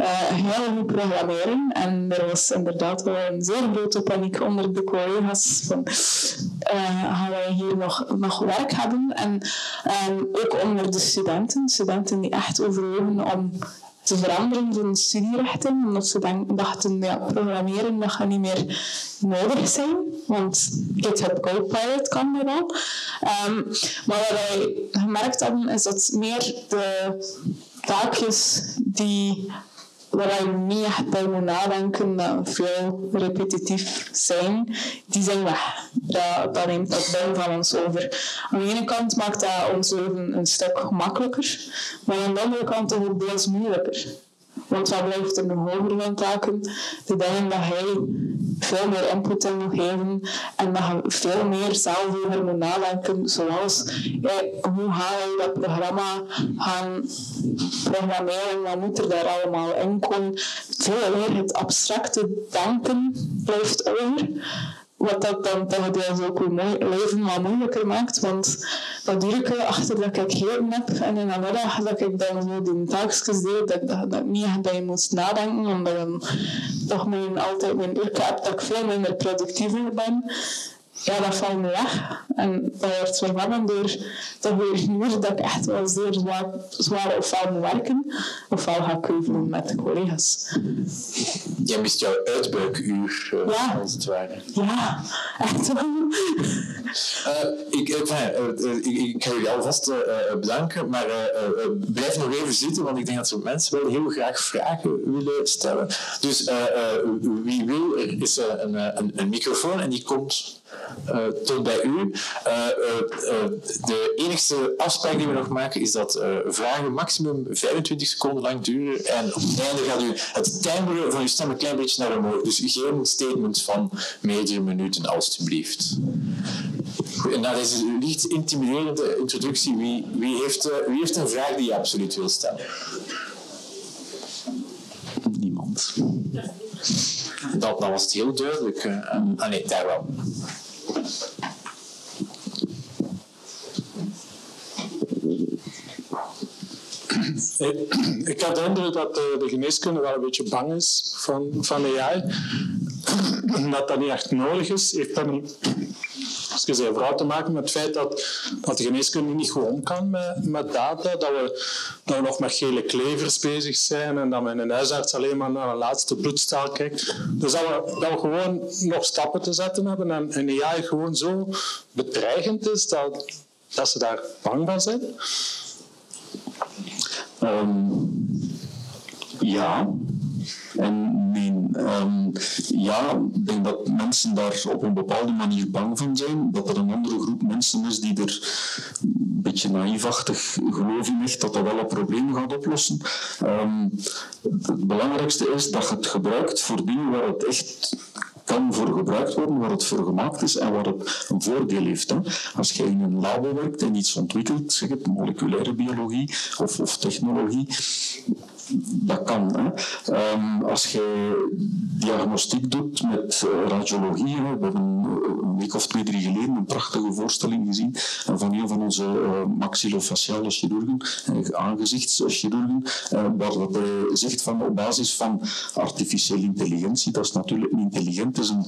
uh, heel goed programmeren. En er was inderdaad wel een zeer grote paniek onder de collega's van uh, gaan wij hier nog, nog werk hebben? En um, ook onder de studenten, studenten die echt overwogen om te veranderen van studierichting, omdat ze dachten, ja, programmeren dat gaat niet meer nodig zijn, want GitHub Copilot kan dat wel. Um, maar wat wij gemerkt hebben, is dat meer de taakjes die waar je niet bij moet nadenken, dat veel repetitief zijn, die zijn weg. Dat, dat neemt dat deel van ons over. Aan de ene kant maakt dat ons leven een stuk gemakkelijker, maar aan de andere kant ook deels moeilijker. Want wat blijft er nog over van taken? De dingen dat hij veel meer input in moet geven en dat je veel meer zelf over nadenken. Zoals hoe ga je dat programma gaan programmeren? Wat moet er daar allemaal in komen? Veel meer het abstracte denken blijft over. Wat dat dan deels ook uw leven wat moeilijker maakt. Want dat duurde achter dat ik gegeten heb en in de middag dat ik dan zo die taakjes deed, dat, dat, dat ik niet echt bij moest nadenken. Omdat ik toch mijn, altijd mijn uur heb dat ik veel minder productiever ben ja, dat valt me weg. En dat wordt vervangen door toch weer uur dat ik echt wel zeer zwaar, zwaar ofwel moet werken, ofwel ga keuvelen met de collega's. Jij mist jouw uitbuikuur, uh, ja. als het ware. Ja, echt wel. Uh, ik, uh, ik, ik, ga jullie alvast bedanken, maar blijf nog even zitten, want ik denk dat er mensen wel heel graag vragen willen stellen. Dus wie wil, er is een, een, een microfoon en die komt tot bij u. Uh, uh, de enige afspraak die we nog maken is dat vragen maximum 25 seconden lang duren. En op het einde gaat u het timeren van uw stem een klein beetje naar omhoog. Dus geen statement van meerdere minuten, alstublieft. En na deze licht intimiderende introductie, wie, wie, heeft, wie heeft een vraag die je absoluut wil stellen? Niemand. Dat, was het heel duidelijk. Ah nee, daar wel. <clears throat> Ik had de indruk dat de, geneeskunde wel een beetje bang is van, van AI. <clears throat> Dat dat niet echt nodig is. Heeft dat niet <clears throat> excuseer, vooral te maken met het feit dat, dat de geneeskunde niet gewoon kan met, met data. Dat we, nog met gele klevers bezig zijn en dat men een huisarts alleen maar naar een laatste bloedstaal kijkt. Dus dat we, dat we gewoon nog stappen te zetten hebben en, en AI gewoon zo bedreigend is dat, dat ze daar bang van zijn. Um, ja, en um, ja, ik denk dat mensen daar op een bepaalde manier bang van zijn. Dat er een andere groep mensen is die er een beetje naïefachtig geloof in dat dat wel een probleem gaat oplossen. Um, het belangrijkste is dat je het gebruikt voor dingen waar het echt kan voor gebruikt worden, waar het voor gemaakt is en waar het een voordeel heeft. Hè. Als je in een labo werkt en iets ontwikkelt, zeg het moleculaire biologie of, of technologie, dat kan. Um, als je diagnostiek doet met uh, radiologie, hè, we hebben een week of twee, drie geleden een prachtige voorstelling gezien van een van onze uh, maxillofaciale chirurgen, uh, aangezichtschirurgen, waar dat hij zegt van op basis van artificiële intelligentie, dat is natuurlijk intelligent, is een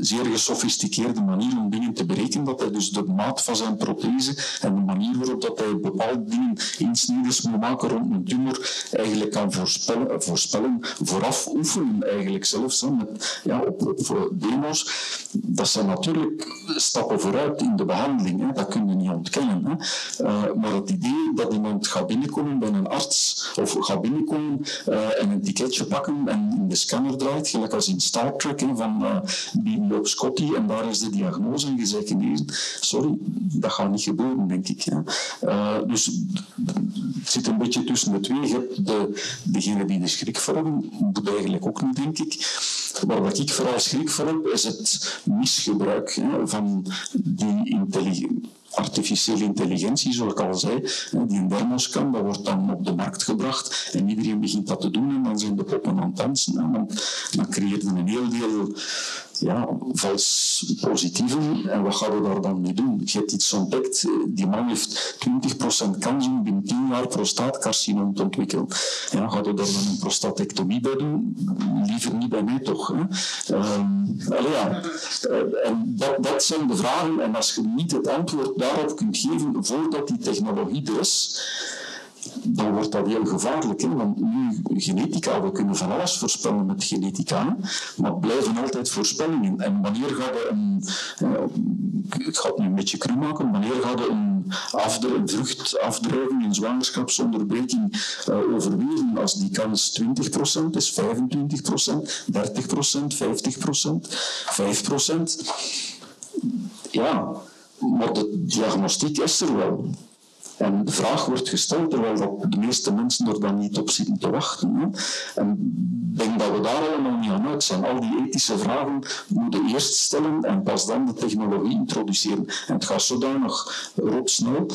zeer gesofisticeerde manier om dingen te berekenen, dat hij dus de maat van zijn prothese en de manier waarop dat hij bepaalde dingen insneders moet maken rond een tumor eigenlijk kan voorspellen, voorspellen vooraf oefenen eigenlijk zelfs hè, met, ja, op, demo's. Dat zijn natuurlijk stappen vooruit in de behandeling, hè. dat kun je niet ontkennen. Hè. Uh, maar het idee dat iemand gaat binnenkomen bij een arts of gaat binnenkomen uh, en een ticketje pakken en in de scanner draait, gelijk als in Star Trek van uh, Beam Scotty en daar is de diagnose en je zegt genezen. Sorry, dat gaat niet gebeuren, denk ik. Dus het zit een beetje tussen de twee. Hebt degene die de schrik voor moet eigenlijk ook niet, denk ik. Waar ik vooral schrik voor heb, is het misgebruik van die artificiële intelligentie, zoals ik al zei, die een dermoscan, dat wordt dan op de markt gebracht en iedereen begint dat te doen en dan zijn de poppen aan het dansen. En dan, dan creëer je een heel deel ja, vals positieven. En wat gaan we daar dan mee doen? Je hebt iets ontdekt, die man heeft 20% kans om binnen 10 jaar prostaatcarcinoom te ontwikkelen. Ja, gaat we daar dan een prostatectomie bij doen? Liever niet bij mij toch. Hè? Um, ja. Eh, en dat, dat zijn de vragen. En als je niet het antwoord daarop kunt geven voordat die technologie er is, dan wordt dat heel gevaarlijk. Hè? Want nu, genetica, we kunnen van alles voorspellen met genetica, maar blijven altijd voorspellingen. En wanneer gaat je een, eh, ik ga het nu een beetje maken, wanneer een, afdru een vruchtafdrijving, een zwangerschapsonderbreking uh, overwezen als die kans 20% is, 25%, 30%, 50%, 5%? Ja, maar de diagnostiek is er wel. En de vraag wordt gesteld terwijl dat de meeste mensen er dan niet op zitten te wachten. Hè. En ik denk dat we daar allemaal niet aan uit zijn. Al die ethische vragen moeten eerst stellen en pas dan de technologie introduceren. En het gaat zodanig roodsnel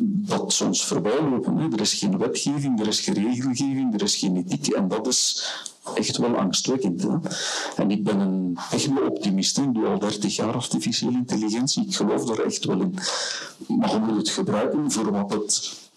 dat soms voorbij lopen. Er is geen wetgeving, er is geen regelgeving, er is geen ethiek. En dat is echt wel angstwekkend. En ik ben een techno-optimist. Ik doe al 30 jaar artificiële intelligentie. Ik geloof er echt wel in. Maar we moeten het gebruiken voor wat het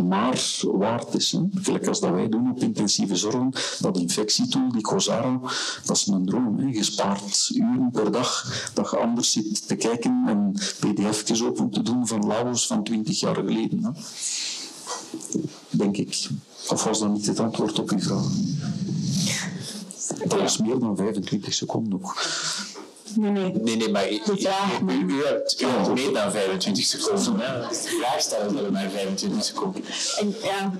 maar waard is. Hè. Gelijk als dat wij doen op intensieve zorgen, dat infectietool, die COSARA, dat is een droom. Hè. Je spaart uren per dag dat je anders zit te kijken en pdf'tjes open te doen van Laos van 20 jaar geleden. Hè. Denk ik. Of was dat niet het antwoord op uw vraag? Dat is meer dan 25 seconden ook. Nee, nee. Nee, nee, maar vraag, u, hebt, u hebt meer dan 25 seconden. Hè? De vraag stellen we maar 25 seconden. Ik, ja.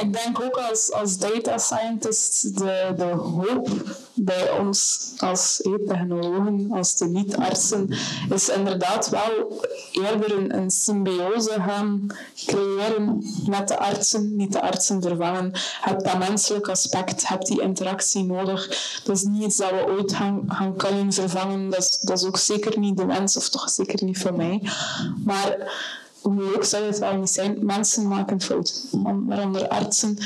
ik denk ook als, als data scientist de, de hoop bij ons als technologen, als de niet-artsen, is inderdaad wel eerder een, een symbiose gaan creëren met de artsen, niet de artsen vervangen. Je hebt dat menselijk aspect, je hebt die interactie nodig. Dat is niet iets dat we ooit gaan, gaan kunnen vervangen. Dat is, dat is ook zeker niet de wens, of toch zeker niet voor mij. Maar hoe leuk zou het wel niet zijn? Mensen maken fouten, waaronder artsen.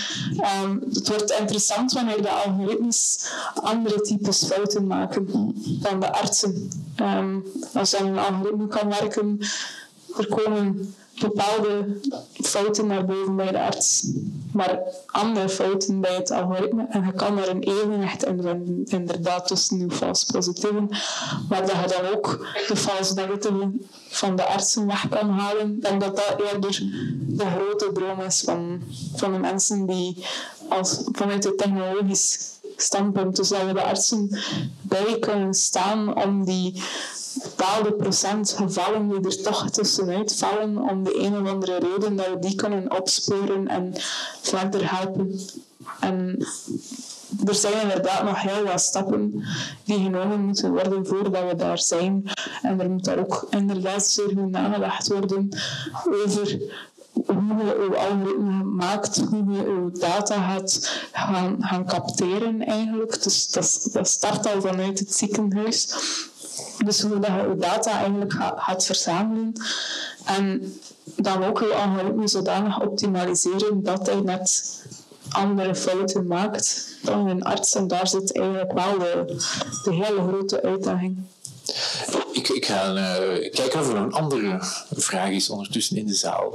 Um, het wordt interessant wanneer de algoritmes andere types fouten maken dan de artsen. Um, als een algoritme kan werken, er komen bepaalde fouten naar boven bij de arts, maar andere fouten bij het algoritme. En je kan er een evenwicht in vinden, inderdaad, tussen uw vals positieven, maar dat je dan ook de vals negatieven van de artsen weg kan halen. En dat dat eerder de grote droom is van, van de mensen die als, vanuit het technologisch standpunt, dus dat de artsen bij kunnen staan om die bepaalde procent gevallen die er toch tussenuit vallen om de een of andere reden dat we die kunnen opsporen en verder helpen. En er zijn inderdaad nog heel wat stappen die genomen moeten worden voordat we daar zijn. En er moet daar ook inderdaad zeer nagedacht worden over hoe je uw algoritme maakt, hoe je uw data gaat gaan, gaan capteren eigenlijk. Dus dat, dat start al vanuit het ziekenhuis. Dus hoe dat je je data eigenlijk gaat, verzamelen. En dan ook je algoritme zodanig optimaliseren dat hij net andere fouten maakt dan een arts. En daar zit eigenlijk wel de, de hele grote uitdaging. Ik, ik ga uh, kijken of er een andere vraag is ondertussen in de zaal.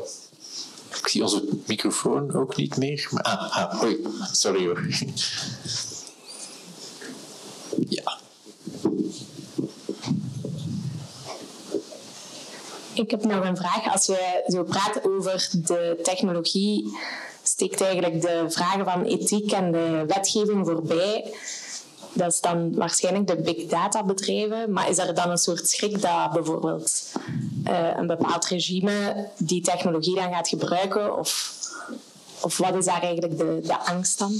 Ik zie onze microfoon ook niet meer. Maar, ah, ah, sorry hoor. <laughs> Ja. Ik heb nog een vraag. Als je zo praat over de technologie, steekt eigenlijk de vragen van ethiek en de wetgeving voorbij. Dat is dan waarschijnlijk de big data bedrijven. Maar is er dan een soort schrik dat bijvoorbeeld uh, een bepaald regime die technologie dan gaat gebruiken? Of, of wat is daar eigenlijk de, de angst dan?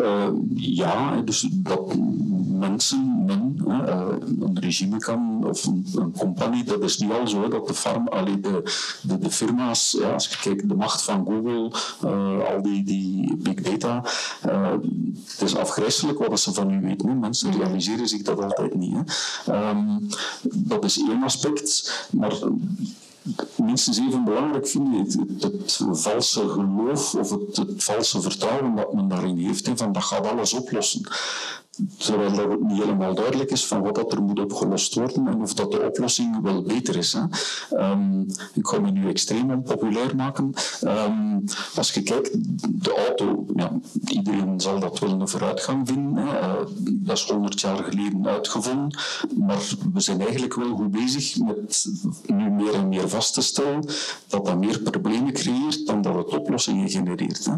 Uh, ja, dus dat mensen, men, uh, een regime kan, of een, een, compagnie, dat is nu al zo, dat de, farm, allee, de, de, de, firma's, ja, als je kijkt, de macht van Google, uh, al die, die big data, het is afgrijzelijk wat ze van u weten. Hè. Mensen realiseren zich dat altijd niet. Hè. Um, dat is één aspect, maar minstens even belangrijk vind het, valse geloof of het, het, valse vertrouwen dat men daarin heeft, hè, van dat gaat alles oplossen. Terwijl dat niet helemaal duidelijk is van wat dat er moet opgelost worden en of dat de oplossing wel beter is. Hè. Ehm, ik ga me nu extreem onpopulair maken. Ehm, als je kijkt, de auto, ja, iedereen zal dat wel een vooruitgang vinden. Hè. Eh, dat is 100 jaar geleden uitgevonden, maar we zijn eigenlijk wel goed bezig met nu meer en meer vast te stellen dat dat meer problemen creëert dan dat het oplossingen genereert. Hè.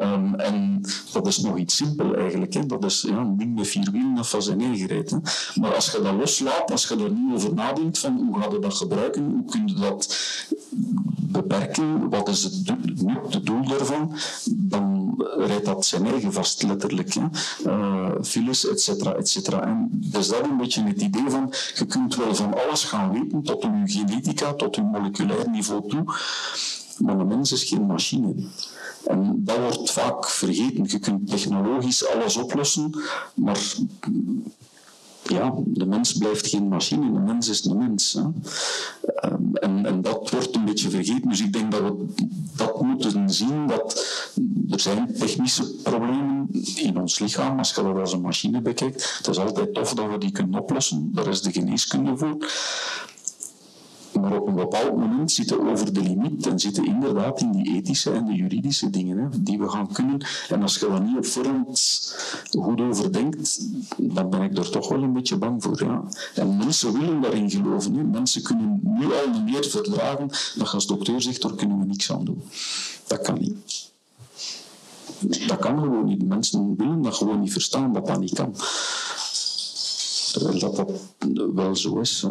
Ehm, en dat is nog iets simpel eigenlijk. Hè. Dat is ja, met vier wielen dat van zijn. Maar als je dat loslaat, als je er nu over nadenkt van hoe ga je dat gebruiken, hoe kun je dat beperken, wat is het het doel daarvan, dan rijdt dat zijn eigen vast, letterlijk. Hè. Uh, files, et cetera, et cetera. En dus dat een beetje het idee van, je kunt wel van alles gaan weten, tot uw genetica, tot uw moleculair niveau toe, maar een mens is geen machine. En dat wordt vaak vergeten. Je kunt technologisch alles oplossen, maar ja, de mens blijft geen machine, de mens is een mens. Hè. Ehm, en, en, dat wordt een beetje vergeten. Dus ik denk dat we dat moeten zien, dat er zijn technische problemen in ons lichaam, als je dat als een machine bekijkt. Het is altijd tof dat we die kunnen oplossen, daar is de geneeskunde voor. Maar op een bepaald moment zitten over de limiet en zitten inderdaad in die ethische en de juridische dingen hè, die we gaan kunnen. En als je dat niet op voorhand goed overdenkt, dan ben ik er toch wel een beetje bang voor. Ja. En mensen willen daarin geloven. Hè. Mensen kunnen nu al niet meer verdragen dat als dokter zegt, daar kunnen we niks aan doen. Dat kan niet. Dat kan gewoon niet. Mensen willen dat gewoon niet verstaan, dat dat niet kan. Terwijl dat, dat wel zo is. Hè.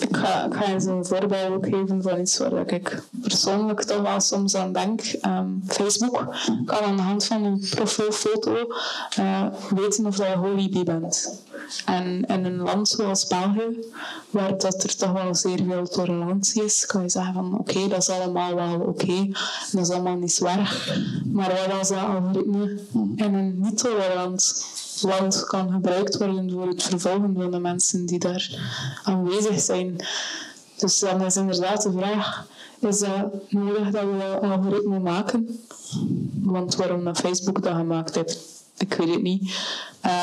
Ik ga, eens een voorbeeld geven van iets waar ik persoonlijk toch wel soms aan denk. Um, Facebook kan aan de hand van een profielfoto uh, weten of je holy bent. En in een land zoals België, waar dat er toch wel zeer veel tolerantie is, kan je zeggen van oké, dat is allemaal wel oké, dat is allemaal niet zwaar. Maar wat als dat algoritme in een niet-tolerant land kan gebruikt worden voor het vervolgen van de mensen die daar aanwezig zijn. Dus dan is inderdaad de vraag, is dat nodig dat we algoritme maken? Want waarom Facebook dat gemaakt heeft, ik weet het niet.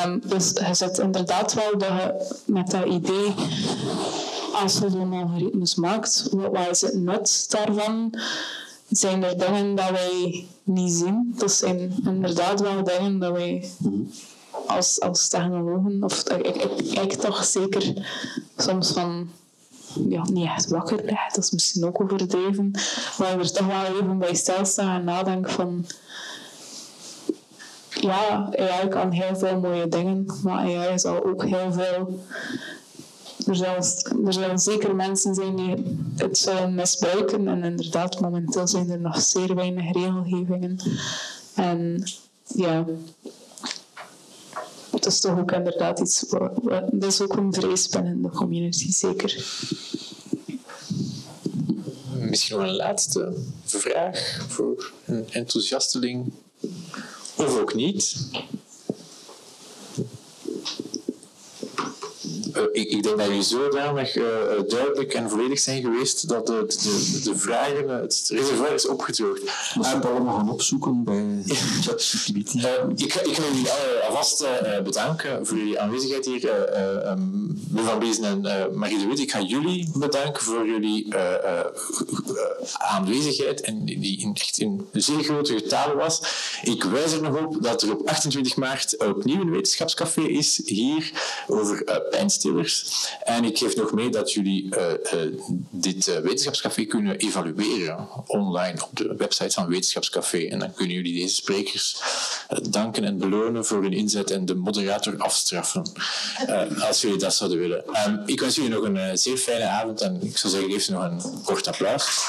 Um, dus je zit inderdaad wel dat je met dat idee, als je zo'n algoritmes maakt, wat is het nut daarvan? Zijn er dingen dat wij niet zien? Dat zijn inderdaad wel dingen dat wij als, als technologen, of ik, ik kijk toch zeker soms van ja, niet echt wakker dat is misschien ook overdreven, maar er toch wel even bij stilstaan en nadenken van ja, AI kan heel veel mooie dingen, maar AI zal ook heel veel er, zal, er zullen zeker mensen zijn die het zullen misbruiken en inderdaad, momenteel zijn er nog zeer weinig regelgevingen. En ja, is toch ook inderdaad iets, dat is ook een vrees binnen de community, zeker. Misschien nog een laatste vraag voor een enthousiasteling, of ook niet. Ik, ik, denk dat jullie zodanig uh, duidelijk en volledig zijn geweest dat de, de, de vragen, het reservoir is opgedroogd. We moeten uh, allemaal gaan opzoeken bij <laughs> ChatGPT. Uh, ik, ik wil jullie alvast bedanken voor jullie aanwezigheid hier. Um, Van Bezen en Marie de Wit, ik ga jullie bedanken voor jullie aanwezigheid en die in, echt in zeer grote getalen was. Ik wijs er nog op dat er op 28 maart opnieuw een wetenschapscafé is hier over uh, en ik geef nog mee dat jullie uh, uh, dit uh, wetenschapscafé kunnen evalueren online op de website van Wetenschapscafé. En dan kunnen jullie deze sprekers danken en belonen voor hun inzet en de moderator afstraffen. als jullie dat zouden willen. Um, ik wens jullie nog een zeer fijne avond en ik zou zeggen, geef nog een kort applaus.